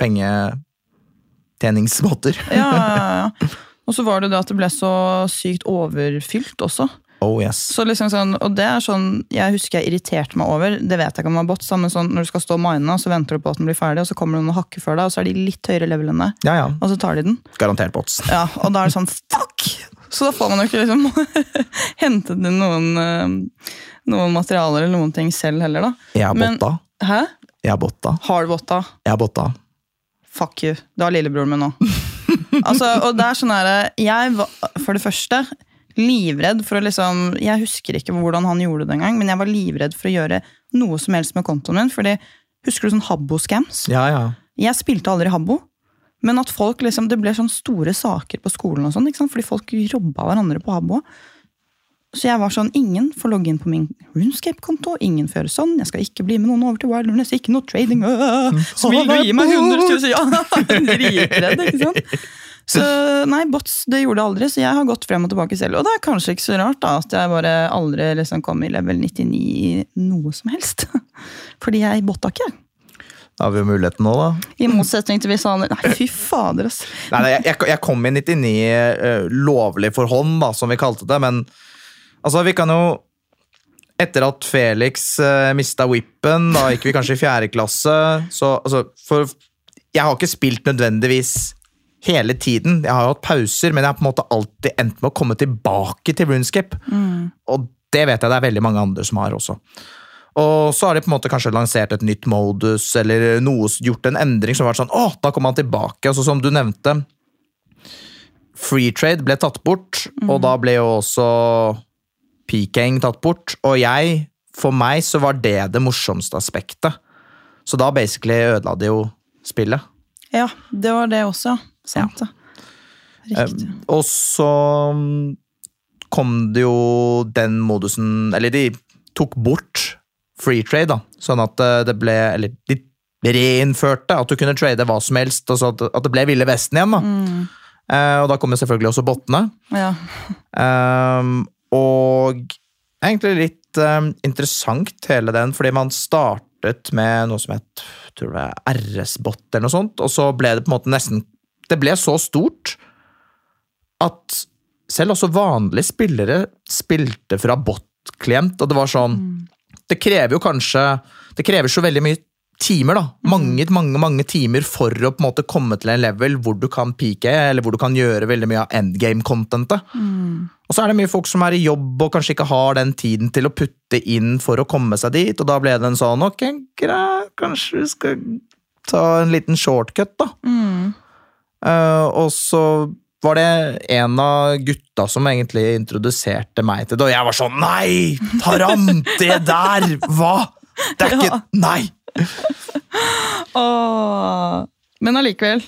pengetjeningsmåter. Ja, ja, ja. Og så var det det at det ble så sykt overfylt også. Oh yes. Så liksom sånn, og det er sånn, Jeg husker jeg irriterte meg over, det vet jeg ikke om det var bots, men sånn, når du skal stå og mine, så venter du på at den blir ferdig, og så kommer det noen og hakker før deg, og så er de litt høyere level enn deg, Ja, ja. og så tar de den. Garantert bots. Ja, Og da er det sånn fuck! Så da får man jo ikke liksom hentet inn noen, eh, noen materialer eller noen ting selv heller, da. Jeg har botta. Hæ? Jeg har botta. Har du botta? Jeg har botta. Fuck you. Det har lillebroren min nå. altså, og det er sånn her, Jeg var for det første livredd for å liksom Jeg husker ikke hvordan han gjorde det engang, men jeg var livredd for å gjøre noe som helst med kontoen min. fordi Husker du sånn Habbo-scams? Ja, ja. Jeg spilte aldri Habbo. Men at folk liksom, det ble sånn store saker på skolen, og sånn, ikke sant? fordi folk robba hverandre på Habbo. Så jeg var sånn, ingen får logge inn på min RuneScape-konto. Ingen får gjøre sånn. Jeg skal ikke bli med noen over til Wilderness. Ikke noe trading. Øh. Så vil du gi meg 100 000? Ja, dritredd, ikke sant? Så nei, bots det gjorde jeg aldri, så jeg har gått frem og tilbake selv. Og det er kanskje ikke så rart da, at jeg bare aldri liksom kom i level 99 i noe som helst. Fordi jeg botta ikke. Da har vi jo muligheten nå, da. I motsetning til hvis han Nei, fy fader, altså. Nei, nei, jeg, jeg kom i 99 uh, lovlig for hånd, da, som vi kalte det, men altså, vi kan jo Etter at Felix uh, mista whippen, da gikk vi kanskje i fjerde klasse, så altså, for Jeg har ikke spilt nødvendigvis hele tiden, jeg har jo hatt pauser, men jeg har på en måte alltid endt med å komme tilbake til Runescape. Og det vet jeg det er veldig mange andre som har også. Og så har de på en måte kanskje lansert et nytt modus, eller noe, gjort en endring som har vært sånn Å, da kommer han tilbake. Altså, som du nevnte, free trade ble tatt bort, og da ble jo også peaking tatt bort. Og jeg, for meg, så var det det morsomste aspektet. Så da basically ødela de jo spillet. Ja, det var det også. Sant, ja. Riktig. Um, og så um, kom det jo den modusen Eller de tok bort free trade, da. Sånn at uh, det ble Eller de reinnførte at du kunne trade hva som helst. Altså at, at det ble Ville Vesten igjen, da. Mm. Uh, og da kom jo selvfølgelig også bottene. Ja. Um, og egentlig litt um, interessant hele den, fordi man startet med noe som het tror det var RS-bot eller noe sånt, og så ble det på en måte nesten Det ble så stort at selv også vanlige spillere spilte fra bot-klient, og det var sånn Det krever jo kanskje Det krever så veldig mye timer, da. Mange, mange mange timer for å på en måte komme til en level hvor du kan peake, eller hvor du kan gjøre veldig mye av endgame-contentet. Og så er det mye folk som er i jobb og kanskje ikke har den tiden til å putte inn for å komme seg dit, og da ble det en sånn ok, greit, kanskje vi skal ta en liten shortcut, da. Mm. Uh, og så var det en av gutta som egentlig introduserte meg til det, og jeg var sånn Nei! Taram! Det der! Hva?! Det er ikke Nei! Åh. Men allikevel,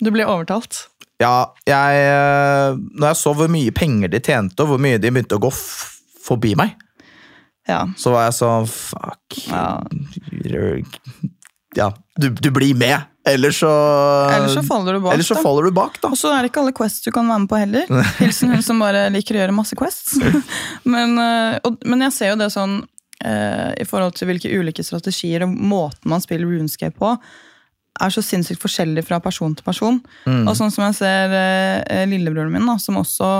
du ble overtalt. Ja, jeg eh, Når jeg så hvor mye penger de tjente, og hvor mye de begynte å gå forbi meg, Ja. så var jeg sånn Fuck. ja. Ja, du, du blir med. Ellers så Ellers så faller du bak. Ellers så faller du bak, da. Og så er det ikke alle quests du kan være med på heller. Hilsen hun som bare liker å gjøre masse quests. men, eh, og, men jeg ser jo det sånn i forhold til hvilke ulike strategier og måten man spiller runescape på, er så sinnssykt forskjellig fra person til person. Og sånn som jeg ser eh, lillebroren min, da, som også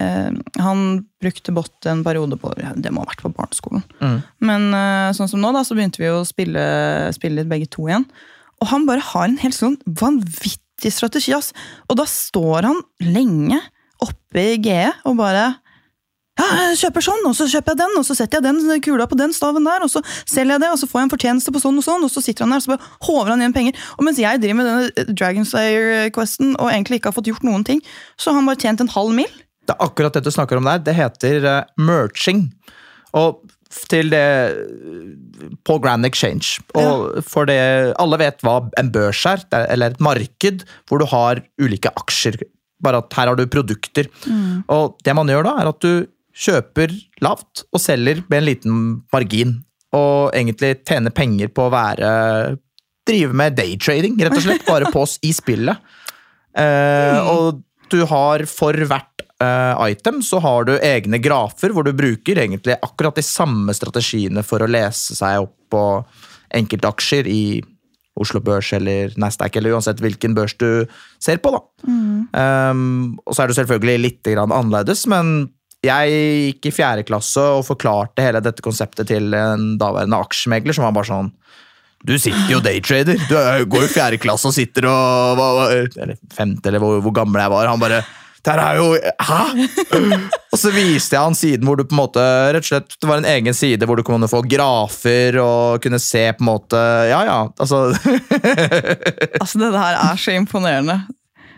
eh, Han brukte bot en periode på ja, Det må ha vært på barneskolen. Mm. Men eh, sånn som nå, da, så begynte vi å spille, spille litt begge to igjen. Og han bare har en helt sånn vanvittig strategi. ass. Og da står han lenge oppe i GE og bare ja, jeg kjøper sånn, og så kjøper jeg den, og så setter jeg den kula på den staven der, og så selger jeg det, og så får jeg en fortjeneste på sånn og sånn, og så sitter han der og så bare håver han igjen penger. Og mens jeg driver med denne Dragonslayer-questen og egentlig ikke har fått gjort noen ting, så har han bare tjent en halv mil. Det er akkurat det du snakker om der. Det heter uh, merching. Og til det På Grand Exchange. Og for det Alle vet hva en børs er, er, eller et marked hvor du har ulike aksjer. Bare at her har du produkter. Og det man gjør da, er at du kjøper lavt og selger med en liten margin. Og egentlig tjener penger på å være Drive med daytrading, rett og slett. Bare på oss i spillet. Eh, Og du har for hvert eh, item så har du egne grafer hvor du bruker egentlig akkurat de samme strategiene for å lese seg opp på enkeltaksjer i Oslo Børs eller Nasdaq, eller uansett hvilken børs du ser på. da. Um, og så er det selvfølgelig litt grann annerledes, men jeg gikk i fjerde klasse og forklarte hele dette konseptet til en daværende aksjemegler som var bare sånn Du sitter jo daytrader. Du går i fjerde klasse og sitter og Eller femte, eller hvor, hvor gammel jeg var. Han bare det her er jo Hæ?! Og så viste jeg han siden hvor du på en måte rett og slett, Det var en egen side hvor du kunne få grafer og kunne se på en måte Ja, ja, altså Altså, det her er så imponerende.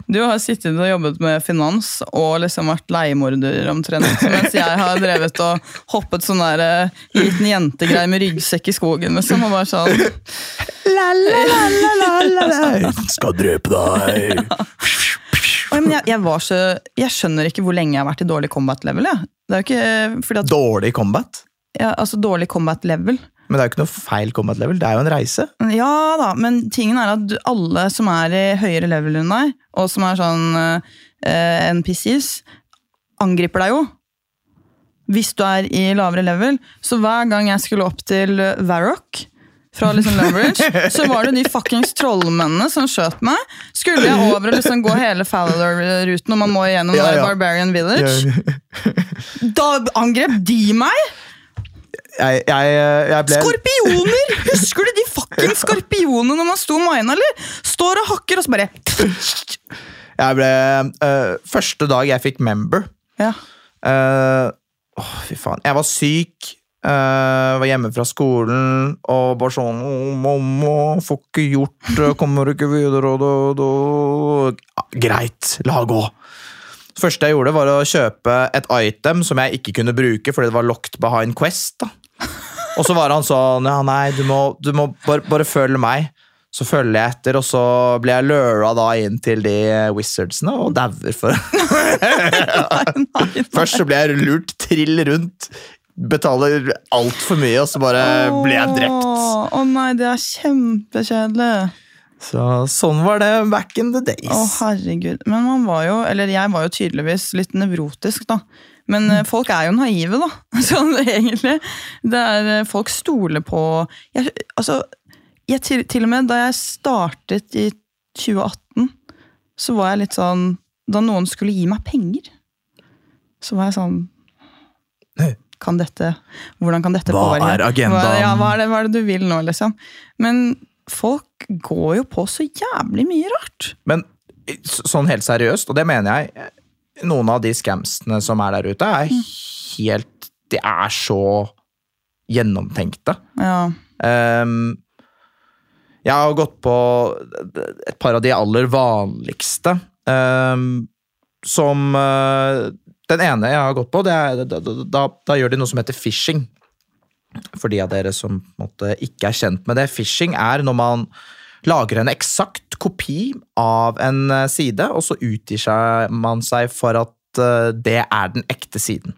Du har sittet og jobbet med finans og liksom vært leiemorder omtrent, mens jeg har drevet og hoppet sånn der eh, liten jentegreie med ryggsekk i skogen, liksom, og bare sånn la, la, la, la, la. Skal drepe deg. Jeg, jeg var så Jeg skjønner ikke hvor lenge jeg har vært i dårlig combat level, jeg. Det er jo ikke fordi at Dårlig combat. ja, Altså, dårlig combat level. Men det er jo ikke noe feil combat level. Det er jo en reise. Ja da, men tingen er at alle som er i høyere level enn deg, og som er sånn eh, NPCs, angriper deg jo. Hvis du er i lavere level. Så hver gang jeg skulle opp til Varrock, fra liksom Leverage, så var det de fuckings trollmennene som skjøt meg. Skulle jeg over og liksom gå hele Fowler-ruten, og man må gjennom Ja, ja. Barbarian Village, da angrep de meg! Jeg, jeg, jeg ble Skorpioner! Husker du de fucking skorpionene når man sto og mina, eller? Står og hakker, og så bare Jeg ble uh, Første dag jeg fikk member Ja. Uh, Åh, fy faen. Jeg var syk Uh, var hjemme fra skolen og bare sånn «Å, 'Mamma, får ikke gjort det, kommer ikke videre', og og. Ja, Greit, la gå. Det første jeg gjorde, var å kjøpe et item som jeg ikke kunne bruke fordi det var locked behind Quest. da. Og så var han sånn Ja, nei, du må, du må bare, bare følge meg. Så følger jeg etter, og så blir jeg lura da inn til de wizardsene og dauer for Nei, nei. Først så blir jeg lurt trill rundt, betaler altfor mye, og så bare blir jeg drept. Å oh nei, det er kjempekjedelig. Så sånn var det back in the days. Å, herregud. Men man var jo, eller jeg var jo tydeligvis litt nevrotisk, da. Men eh, folk er jo naive, da. Sånn egentlig. Det er, eh, folk stoler på jeg, Altså, jeg, til, til og med da jeg startet i 2018, så var jeg litt sånn Da noen skulle gi meg penger, så var jeg sånn kan dette, Hvordan kan dette Hva er agendaen? Hva, ja, hva, er det, hva er det du vil nå, liksom? Men folk går jo på så jævlig mye rart. Men sånn helt seriøst, og det mener jeg, noen av de scamsene som er der ute, er helt De er så gjennomtenkte. Ja. Um, jeg har gått på et par av de aller vanligste. Um, som uh, Den ene jeg har gått på, det er, da, da, da, da gjør de noe som heter phishing. For de av dere som måtte, ikke er kjent med det. Phishing er når man lager en eksakt kopi av en eh, side, og så utgir man seg for at eh, det er den ekte siden.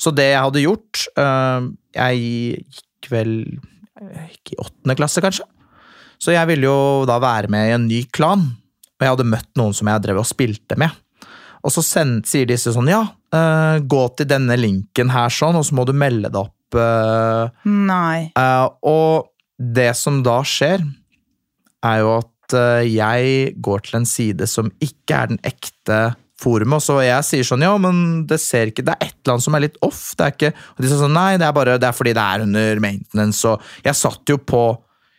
Så det jeg hadde gjort eh, Jeg gikk vel gikk i åttende klasse, kanskje. Så jeg ville jo da være med i en ny klan, og jeg hadde møtt noen som jeg drev og spilte med. Og så send, sier disse sånn Ja, gå til denne linken her sånn, og så må du melde deg opp. Nei. Og det som da skjer, er jo at eh, jeg går til en side som ikke er den ekte forumet. Og så jeg sier sånn, ja, men det ser ikke, det er et eller annet som er litt off. Det er ikke, og de sier sånn, nei, det er bare det er fordi det er under maintenance. Og jeg satt jo på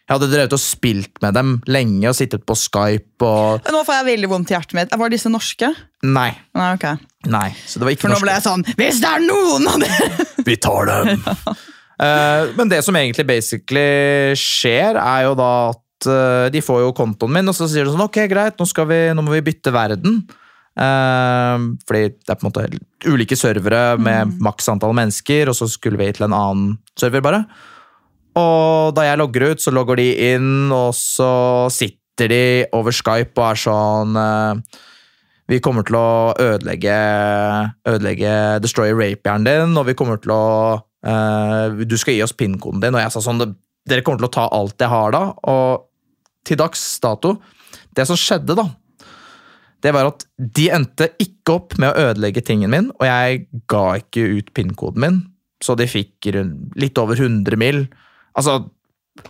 Jeg hadde drevet og spilt med dem lenge og sittet på Skype og Nå får jeg veldig vondt i hjertet mitt. Var disse norske? Nei. Nei, ok. Nei. Så det var ikke For nå ble jeg sånn Hvis det er noen av dere! Vi tar dem! Eh, men det som egentlig basically skjer, er jo da at eh, de får jo kontoen min, og så sier de sånn Ok, greit, nå, skal vi, nå må vi bytte verden. Uh, fordi det er på en måte ulike servere med maks antall mennesker, og så skulle vi til en annen server, bare. Og da jeg logger ut, så logger de inn, og så sitter de over Skype og er sånn uh, Vi kommer til å ødelegge, ødelegge Destroyer Rapieren din, og vi kommer til å uh, Du skal gi oss pin-koden din. Og jeg sa sånn Dere kommer til å ta alt jeg har da. Og til dags dato Det som skjedde, da, det var at de endte ikke opp med å ødelegge tingen min, og jeg ga ikke ut pin-koden min, så de fikk litt over 100 mil. Altså,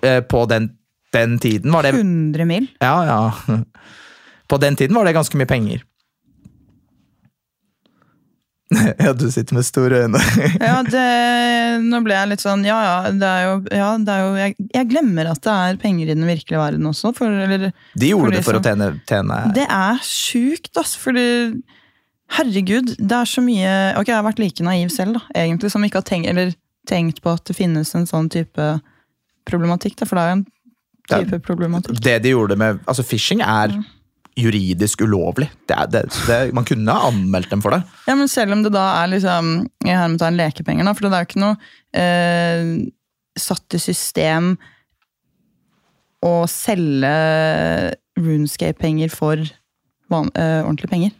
eh, på den, den tiden var det 100 mil? Ja, ja. På den tiden var det ganske mye penger. Ja, du sitter med store øyne. Ja, det, nå ble jeg litt sånn Ja, ja, det er jo, ja, det er jo jeg, jeg glemmer at det er penger i den virkelige verden også. For, eller, De gjorde For det for å liksom- tjene, tjene det er sjukt, altså. Fordi Herregud, det er så mye Ok, jeg har vært like naiv selv, da, egentlig, som ikke har tenkt, eller, tenkt på at det finnes en sånn type problematikk. Da, for det er jo en Det type problematikk. Det de gjorde med Altså, phishing er juridisk ulovlig. Det er, det, det, man kunne ha anmeldt dem for det. Ja, men selv om det da er liksom i hermetegn lekepenger, da, for det er jo ikke noe eh, satt i system å selge runescape-penger for van, eh, ordentlige penger.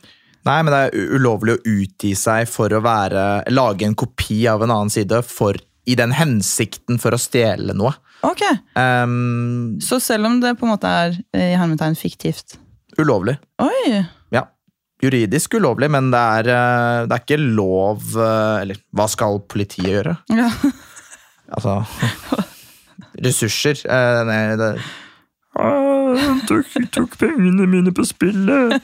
Nei, men det er ulovlig å utgi seg for å være Lage en kopi av en annen side for, i den hensikten for å stjele noe. Ok, Um, Så selv om det på en måte er eh, i hermetegn fiktivt ulovlig. Oi! Ja. Juridisk ulovlig, men det er, eh, det er ikke lov eh, Eller hva skal politiet gjøre? Ja. Altså Ressurser. eh, nei, det «Ah, tok, tok pengene mine på spillet.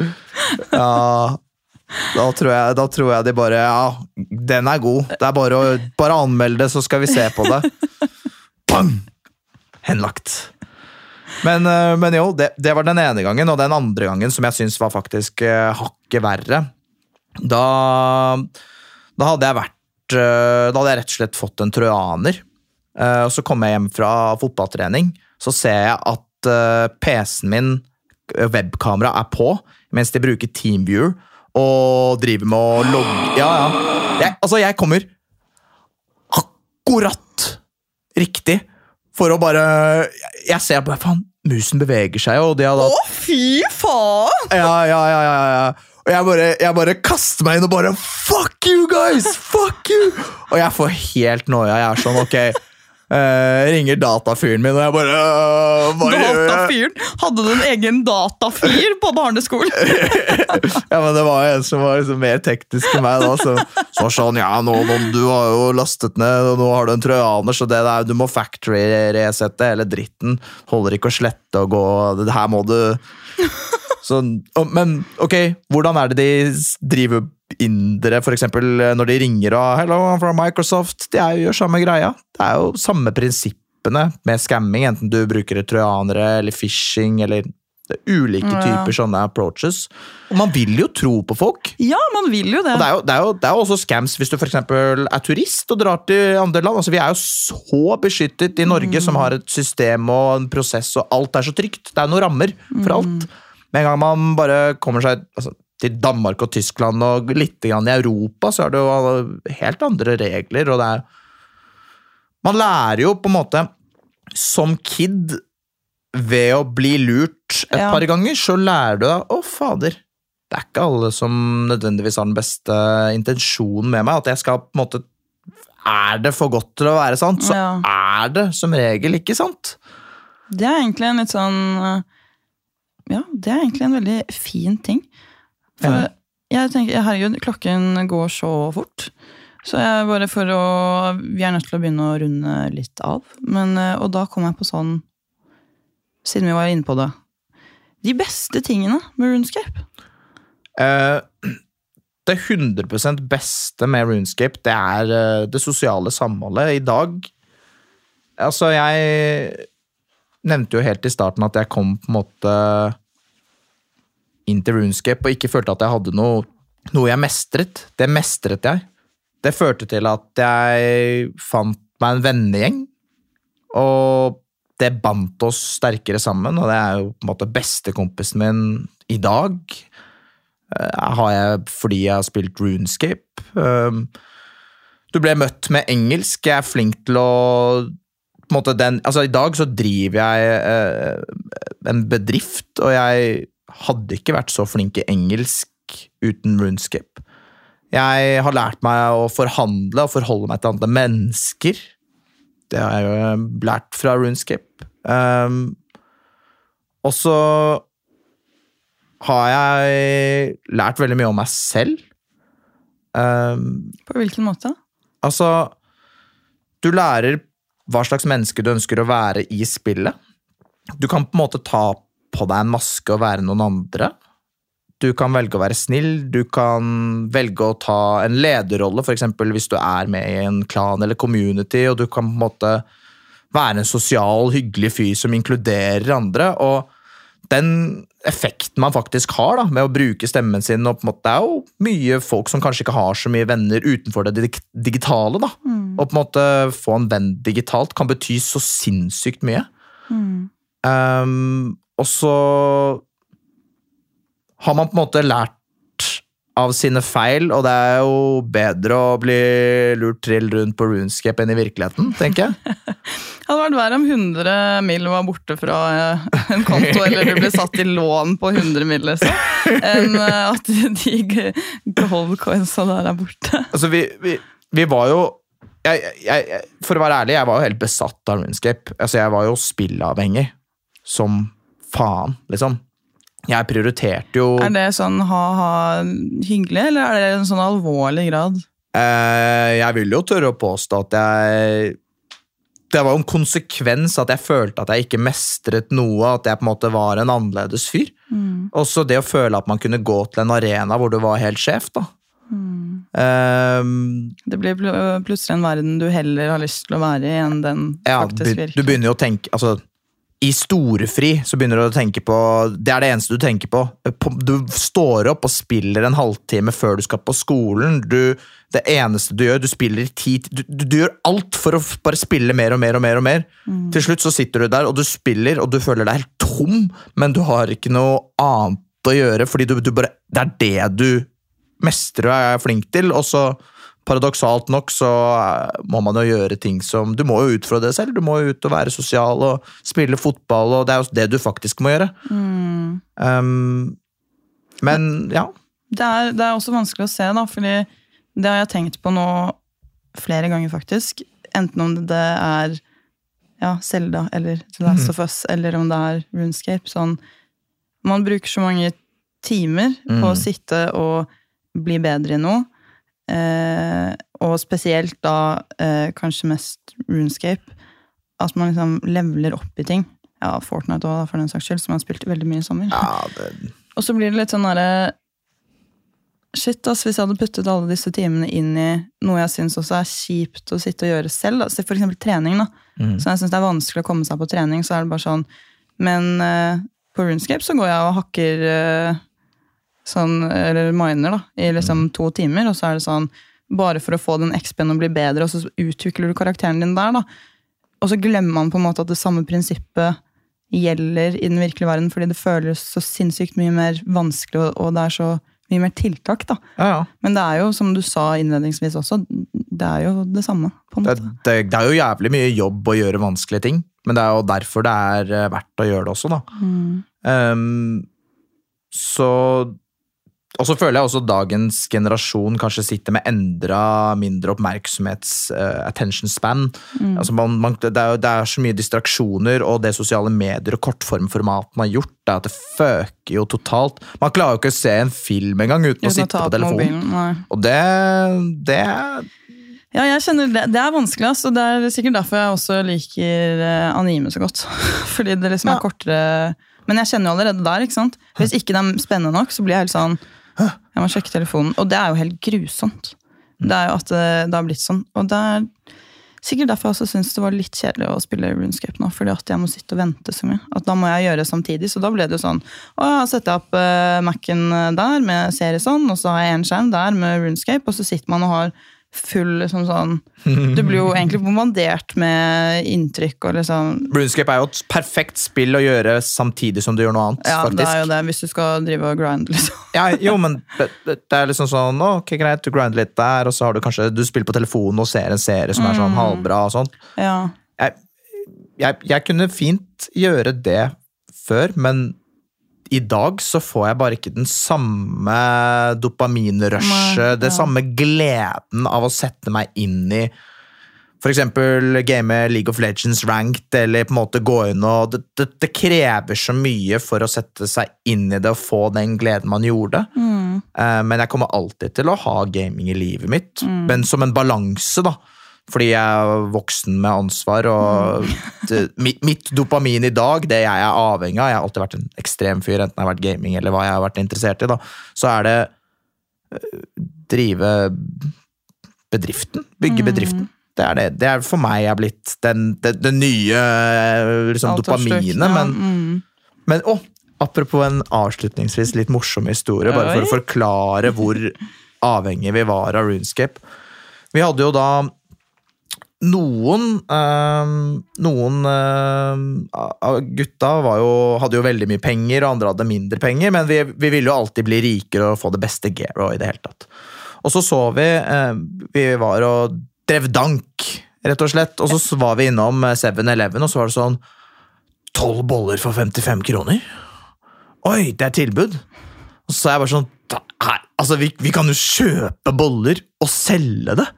ja da tror, jeg, da tror jeg de bare Ja, den er god. Det er bare å bare anmelde det, så skal vi se på det. Bang! Henlagt. Men, eh, men jo, det, det var den ene gangen, og den andre gangen som jeg syns var faktisk eh, hakket verre. Da, da hadde jeg vært eh, Da hadde jeg rett og slett fått en trojaner. Og så kom jeg hjem fra fotballtrening, så ser jeg at PC-en min, webkameraet, webkamera, er på, mens de bruker Teamviewer og driver med å logge Ja, ja. Jeg, altså, jeg kommer akkurat riktig for å bare Jeg, ser bare Faen, musen beveger seg jo, og de har da Å, fy faen! ja, ja, ja, ja, ja. Og jeg bare, jeg bare kaster meg inn og bare Fuck you, guys! Fuck you! Og jeg får helt noia. Jeg er sånn, ok eh, Ringer datafyren min, og jeg bare uh, Hva? Datafyren? Hadde du en egen datafyr på barneskolen? Ja, men det var en som var liksom mer teknisk enn meg. da, Så, så var sånn, ja, nå, nå, du har jo lastet ned, og nå har du en trojaner, så det der, du må factory-resette hele dritten. Holder ikke å slette og gå Det her må du så, Men ok, hvordan er det de driver indere, for eksempel når de ringer og 'Hello, from Microsoft'? De jo, gjør samme greia. Det er jo samme prinsippene med scamming, enten du bruker trojanere eller phishing eller ulike typer Ja. sånne approaches. Og man vil jo tro på folk. Ja, man vil jo det. Og det er jo, det er jo, det er jo også scams hvis du eksempel er turist og drar til andre land. Altså, vi er jo så beskyttet i Norge, som har et system og en prosess, og alt er så trygt. Det er noen rammer for alt. Med en gang man bare kommer seg altså, til Danmark og Tyskland og litt grann i Europa, så er det jo helt andre regler, og det er Man lærer jo på en måte som kid ved å bli lurt et Ja. par ganger, så lærer du deg Å, fader. Det er ikke alle som nødvendigvis har den beste intensjonen med meg. At jeg skal på en måte Er det for godt til å være sant, så Ja. er det som regel ikke sant. Det er egentlig en litt sånn eh, Ja, det er egentlig en veldig fin ting. For Ja. jeg tenker, herregud, klokken går så fort. Så jeg bare for å Vi er nødt til å begynne å runde litt av. Men, eh, og da kom jeg på sånn Siden vi var inne på det. De beste tingene med Runescape. Eh, det 100% beste med Runescape, det er eh, det sosiale samholdet. I dag Altså, jeg nevnte jo helt i starten at jeg kom på en måte inn til Runescape og ikke følte at jeg hadde noe, noe jeg mestret. Det mestret jeg. Det førte til at jeg fant meg en vennegjeng, og det bandt oss sterkere sammen, og det er jo på en måte bestekompisen min i dag. Eh, har jeg fordi jeg har spilt Runescape. Um, Du ble møtt med engelsk. Jeg er flink til å på en måte den, altså I dag så driver jeg eh, en bedrift, og jeg hadde ikke vært så flink i engelsk uten Runescape. Jeg har lært meg å forhandle og forholde meg til andre mennesker. Det har jeg jo lært fra Runescape. Um, og så har jeg lært veldig mye om meg selv. Um, På hvilken måte? altså Du lærer hva slags menneske du ønsker å være i spillet. Du kan på en måte ta på deg en maske og være noen andre. Du kan velge å være snill, du kan velge å ta en lederrolle, f.eks. hvis du er med i en klan eller community, og du kan på en måte være en sosial, hyggelig fyr som inkluderer andre. og den effekten man faktisk har da, med å bruke stemmen sin og på en måte, Det er jo mye folk som kanskje ikke har så mye venner utenfor det digitale. da. Og på en måte få en venn digitalt kan bety så sinnssykt mye. Mm. Um, og så har man på en måte lært av sine feil, og det er jo bedre å bli lurt trill rundt på Runescape enn i virkeligheten, tenker jeg. Det hadde vært verre om 100 mill. var borte fra eh, en konto, eller du ble satt i lån på 100 mill., liksom, enn eh, at de goldcoinsa der er borte. Altså, vi, vi, vi var jo jeg, jeg, jeg, For å være ærlig, jeg var jo helt besatt av Runescape. Altså, jeg var jo spillavhengig. Som faen, liksom. Jeg prioriterte jo Er det sånn ha-ha hyggelig, eller er det en sånn alvorlig grad? eh, Jeg vil jo tørre å påstå at jeg Det var jo en konsekvens at jeg følte at jeg ikke mestret noe, at jeg på en måte var en annerledes fyr. Mm. Også det å føle at man kunne gå til en arena hvor du var helt sjef, da. Mm. Um, Det blir pl- plutselig en verden du heller har lyst til å være i, enn den ja, faktisk virker. du begynner jo å tenke altså, i storefri så begynner du å tenke på Det er det eneste du tenker på. Du står opp og spiller en halvtime før du skal på skolen. Du, det eneste du gjør, du spiller tid du, du, du gjør alt for å bare spille mer og mer og mer. og mer. Til slutt så sitter du der og du spiller, og du føler deg helt tom, men du har ikke noe annet å gjøre, fordi du, du bare, det er det du mestrer og er flink til. Og så paradoksalt nok så eh, må man jo gjøre ting som Du må jo utfordre deg selv, du må jo ut og være sosial og spille fotball, og det er jo det du faktisk må gjøre. Um, men ja. Det er, det er også vanskelig å se, da, fordi det har jeg tenkt på nå flere ganger, faktisk. Enten om det er ja, eller The Last of Us, eller om det er Runescape. Sånn, man bruker så mange timer på å Mm. sitte og bli bedre i noe. Eh, og spesielt da eh, kanskje mest Runescape. At man liksom leveler opp i ting. Ja, Fortnite òg, for den saks skyld, som jeg har spilt veldig mye i sommer. ja det, Og så blir det litt sånn derre Shit, ass, hvis jeg hadde puttet alle disse timene inn i noe jeg syns også er kjipt å sitte og gjøre selv, altså for eksempel trening, da. mm. Så jeg syns det er vanskelig å komme seg på trening, så er det bare sånn Men eh, på Runescape så går jeg og hakker eh, sånn, eller miner, da, i liksom to timer, og så er det sånn bare for å få den XP-en og bli bedre, og så utvikler du karakteren din der, da. Og så glemmer man på en måte at det samme prinsippet gjelder i den virkelige verden, fordi det føles så sinnssykt mye mer vanskelig, og, det er så mye mer tiltak, da. ja, ja. Men det er jo, som du sa innledningsvis også, det er jo det samme, på en måte. det, det er jo jævlig mye jobb å gjøre vanskelige ting, men det er jo derfor det er eh, verdt å gjøre det også, da. Mm. Um, så Og så føler jeg også dagens generasjon kanskje sitter med endra mindre oppmerksomhets uh, attention span. Mm. Altså man, man, det, er, det er så mye distraksjoner, og det sosiale medier og kortformformatene har gjort, det er at det føker jo totalt. Man klarer jo ikke å se en film engang uten, Uten å sitte på telefonen. mobilen. Og det, det Ja, jeg kjenner det, det er vanskelig, ass, og det er sikkert derfor jeg også liker eh, anime så godt. Fordi det liksom Ja. er kortere Men jeg kjenner jo allerede der, ikke sant? Hvis ikke det er spennende nok, så blir jeg helt sånn Jeg må sjekke telefonen. Og det er jo helt grusomt. Det er jo at det, det har blitt sånn. Og det er sikkert derfor jeg også syns det var litt kjedelig å spille RuneScape nå. Fordi at jeg må sitte og vente så mye. At da må jeg gjøre det samtidig. Så da ble det jo sånn Å, jeg setter opp uh, Mac-en der med serie sånn, og så har jeg en skjerm der med RuneScape, og så sitter man og har full liksom sånn Du blir jo egentlig bombardert med inntrykk og liksom RuneScape er jo et perfekt spill å gjøre samtidig som du gjør noe annet. Ja, faktisk. det er jo det, hvis du skal drive og grinde, liksom. Ja, jo, men det, er liksom sånn Ok, greit, du grinder litt der, og så har du kanskje Du spiller på telefonen og ser en serie som er sånn halvbra og sånn. Ja. Jeg, jeg, jeg kunne fint gjøre det før, men i dag så får jeg bare ikke den samme dopaminrushet, det ja. samme gleden av å sette meg inn i eksempel game League of Legends ranked, eller på en måte gå inn og det, det, det krever så mye for å sette seg inn i det og få den gleden man gjorde. Mm. Eh, Men jeg kommer alltid til å ha gaming i livet mitt, men som en balanse, da. Fordi jeg er voksen med ansvar, og det, mitt, dopamin i dag, det jeg er avhengig av Jeg har alltid vært en ekstrem fyr, enten jeg har vært gaming eller hva jeg har vært interessert i, da. Så er det øh, drive bedriften. Bygge bedriften. Det er, det. det er for meg jeg er blitt den, det, det nye øh, liksom, dopaminet. ja, Men, mm. men å, apropos en avslutningsvis litt morsom historie, bare for å forklare hvor avhengig vi var av Runescape. Vi hadde jo da noen øh, Noen av øh, gutta var jo, hadde jo veldig mye penger, og andre hadde mindre penger, men vi, vi ville jo alltid bli rikere og få det beste gearet og i det hele tatt. Og så så vi øh, Vi var og drev dank, rett og slett, og så var vi innom 7-Eleven, og så var det sånn Tolv boller for 55 kroner? Oi, det er tilbud! Og så er jeg bare sånn Nei, Altså, vi, vi kan jo kjøpe boller og selge det!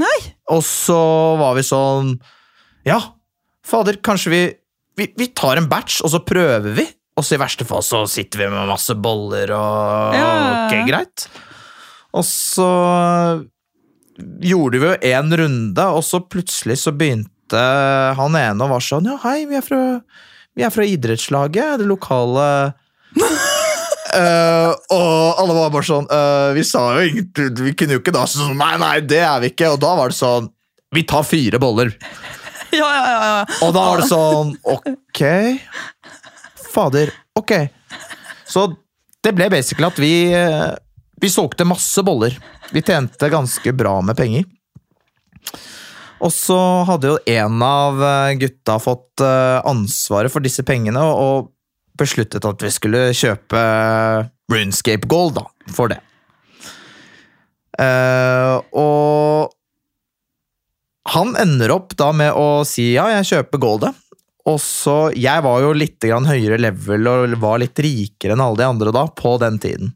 Nei! Og så var vi sånn Ja, fader, kanskje vi, vi Vi tar en batch, og så prøver vi. Og så i verste fall så sitter vi med masse boller og Ja. Ok, greit. Og så gjorde vi jo én runde, og så plutselig så begynte han ene og var sånn Ja, hei, vi er fra, vi er fra idrettslaget, det lokale Eh, og alle var bare sånn uh, Vi sa jo ingenting Vi kunne jo ikke da sånn Nei, nei, det er vi ikke. Og da var det sånn Vi tar fire boller. Ja, ja, ja. ja. Og da var det sånn Ok. Fader. Ok. Så det ble basically at vi eh, Vi solgte masse boller. Vi tjente ganske bra med penger. Og så hadde jo en av gutta fått ansvaret for disse pengene og besluttet at vi skulle kjøpe Runescape Gold da, for det. Uh, og han ender opp da med å si ja, jeg kjøper goldet. Og så, Jeg var jo litt grann høyere level og var litt rikere enn alle de andre da, på den tiden.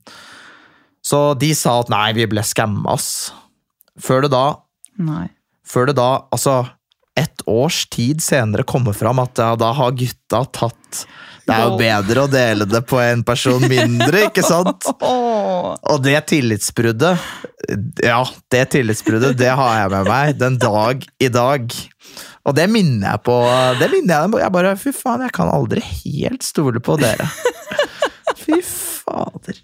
Så de sa at nei, vi ble skamma, ass. Før det da Nei. før det da, altså et års tid senere, kommer fram at ja, da har gutta tatt Det er jo bedre å dele det på en person mindre, ikke sant? Og det tillitsbruddet, ja, det tillitsbruddet, det har jeg med meg den dag i dag. Og det minner jeg på. Det minner jeg, på. jeg bare, Fy faen, jeg kan aldri helt stole på dere. Fy fader.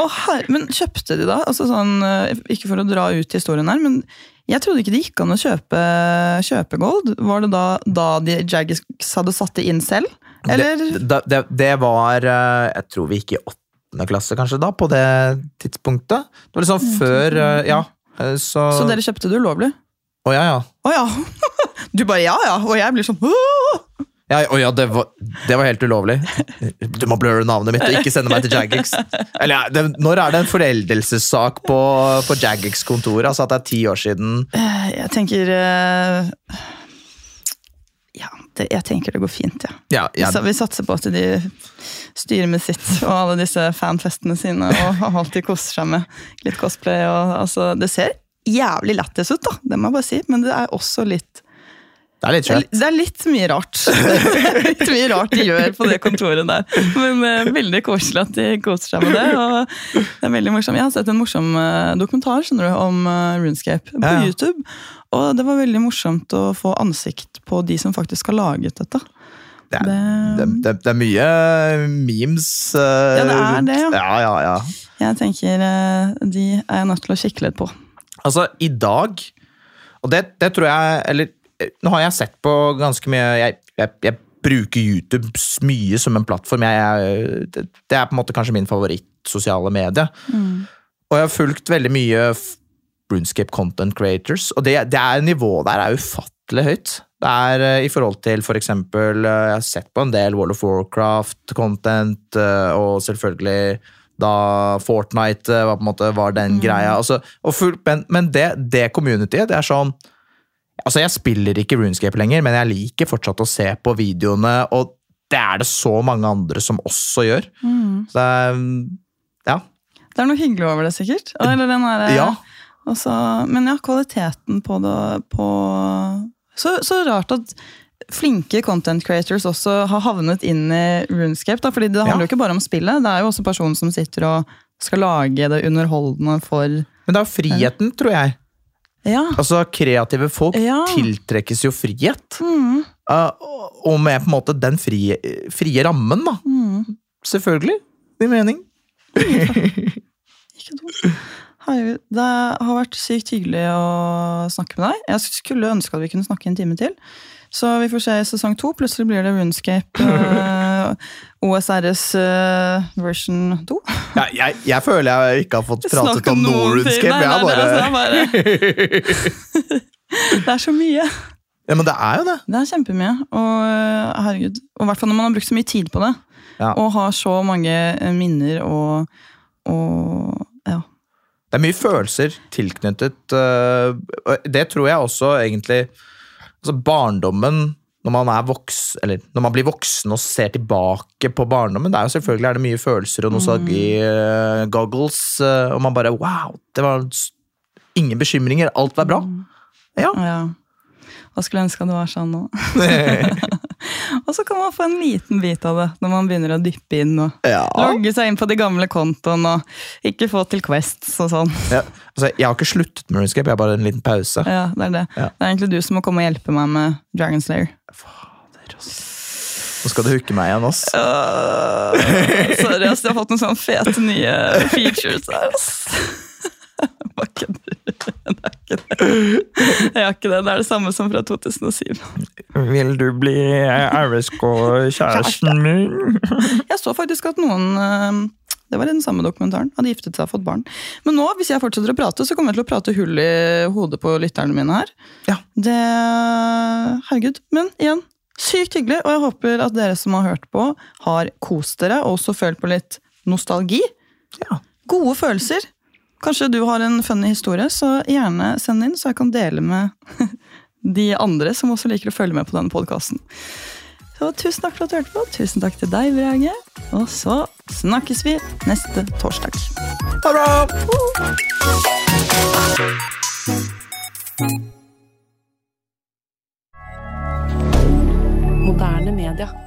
Oh, men kjøpte de da? Altså sånn, eh, ikke for å dra ut historien her, men jeg trodde ikke det gikk an å kjøpe, kjøpe gold. Var det da, da de Jaggis hadde satt det inn selv? Eller? Det, det, det var eh, Jeg tror vi gikk i åttende klasse, kanskje, da, på det tidspunktet. Det var liksom før eh, Ja. eh, Så Så dere kjøpte det ulovlig? Å ja, ja. Å ja! Du bare ja ja, og jeg blir sånn «Åh!» Ja, å ja, det var, det var helt ulovlig. Du må blurre navnet mitt og ikke sende meg til Jagex. Eller, ja, det, når er det en foreldelsessak på, på Jagex-kontoret? Altså at det er ti år siden? Jeg tenker Ja, det, jeg tenker det går fint, ja. Ja, ja, Så vi satser på at de styrer med sitt og alle disse fanfestene sine og alltid koser seg med litt cosplay. Og, altså, det ser jævlig lættis ut, da, det må jeg bare si, men det er også litt det er litt er, det er litt mye rart. Litt mye rart de gjør på det kontoret der. Men uh, veldig koselig at de koser seg med det. og det er veldig morsomt. Jeg har sett en morsom uh, dokumentar skjønner du, om uh, Runescape på Ja, ja. YouTube. Og det var veldig morsomt å få ansikt på de som faktisk har laget dette. Det er, Det- det, det, er mye memes uh, Ja, det er det, ja. ja. Ja, Jeg tenker de er jeg nødt til å kikke litt på. Altså, i dag Og det, det tror jeg Eller nå har jeg sett på ganske mye Jeg, jeg, jeg bruker YouTube mye som en plattform. Jeg, det, det er på en måte kanskje min favoritt-sosiale medie. Og jeg har fulgt veldig mye Brunscape content creators, og det, det er nivået der er ufattelig høyt. Det er eh, i forhold til for eksempel eh, Jeg har sett på en del World of Warcraft-content, og selvfølgelig da Fortnite eh, var på en måte var den greia. Altså, og full, men men det, det communityet, det er sånn Altså, jeg spiller ikke RuneScape lenger, men jeg liker fortsatt å se på videoene, og det er det så mange andre som også gjør. Så det er Ja. Det er noe hyggelig over det, sikkert. Eller den der, Ja. Også, men ja, kvaliteten på det på så, så rart at flinke content creators også har havnet inn i Runescape. Da, fordi det handler Ja. jo ikke bare om spillet, det er jo også personen som sitter og skal lage det underholdende for Men det er jo friheten, tror jeg. Ja. Altså, kreative folk Ja. tiltrekkes jo frihet. Mm, Uh, og med på en måte den frie, frie rammen, da. mm. Selvfølgelig. Din mening. Ikke dumt. Herregud, Det har vært sykt hyggelig å snakke med deg. Jeg skulle ønske at vi kunne snakke en time til. Så vi får se i sesong to. Plutselig blir det Runescape eh, OSRS eh, version 2. Ja, jeg, jeg føler jeg ikke har fått pratet Snakke om noe. RuneScape. Nei, nei, har det, altså, bare... det, er bare, så mye. Ja, men det er jo det. Det er kjempemye. Og eh, herregud, og i hvert fall når man har brukt så mye tid på det. Ja. Og har så mange eh, minner og, og ja. Det er mye følelser tilknyttet øh, Det tror jeg også egentlig altså Barndommen, når man voks, eller når man blir voksen og ser tilbake på barndommen, det er jo selvfølgelig er det mye følelser og nostalgi-goggles, og man bare Wow! Det var ingen bekymringer. Alt var bra. Ja. ja. Hva skulle ønske at det var sånn nå. Og så kan man få en liten bit av det når man begynner å dyppe inn og ja. logge seg inn på de gamle kontoene og ikke få til Quests og sånn. ja. Altså, jeg har ikke sluttet med RuneScape, jeg har bare en liten pause. Ja, Det er det. Ja. Det er egentlig du som må komme og hjelpe meg med Dragon Slayer. Nå skal du hooke meg igjen, ass. Uh, sorry, ass. Jeg har fått noen sånne fete nye features her, ass. Hva kødder du? Det er ikke det. Jeg har ikke det. Det er det samme som fra 2007. Vil du bli RSK-kjæresten min? Jeg så faktisk at noen eh, det var i den samme dokumentaren. Hadde giftet seg og fått barn. Men nå, hvis jeg fortsetter å prate, så kommer jeg til å prate hull i hodet på lytterne mine her. Ja. Det Herregud. Men igjen, sykt hyggelig, og jeg håper at dere som har hørt på, har kost dere og også følt på litt nostalgi. Ja. Gode følelser. Kanskje du har en funny historie, så gjerne send inn, så jeg kan dele med de andre som også liker å følge med på denne podkasten. Så tusen takk for at du hørte på. Tusen takk til deg, Brage. Og så snakkes vi neste torsdag. Ha det bra! Moderne media.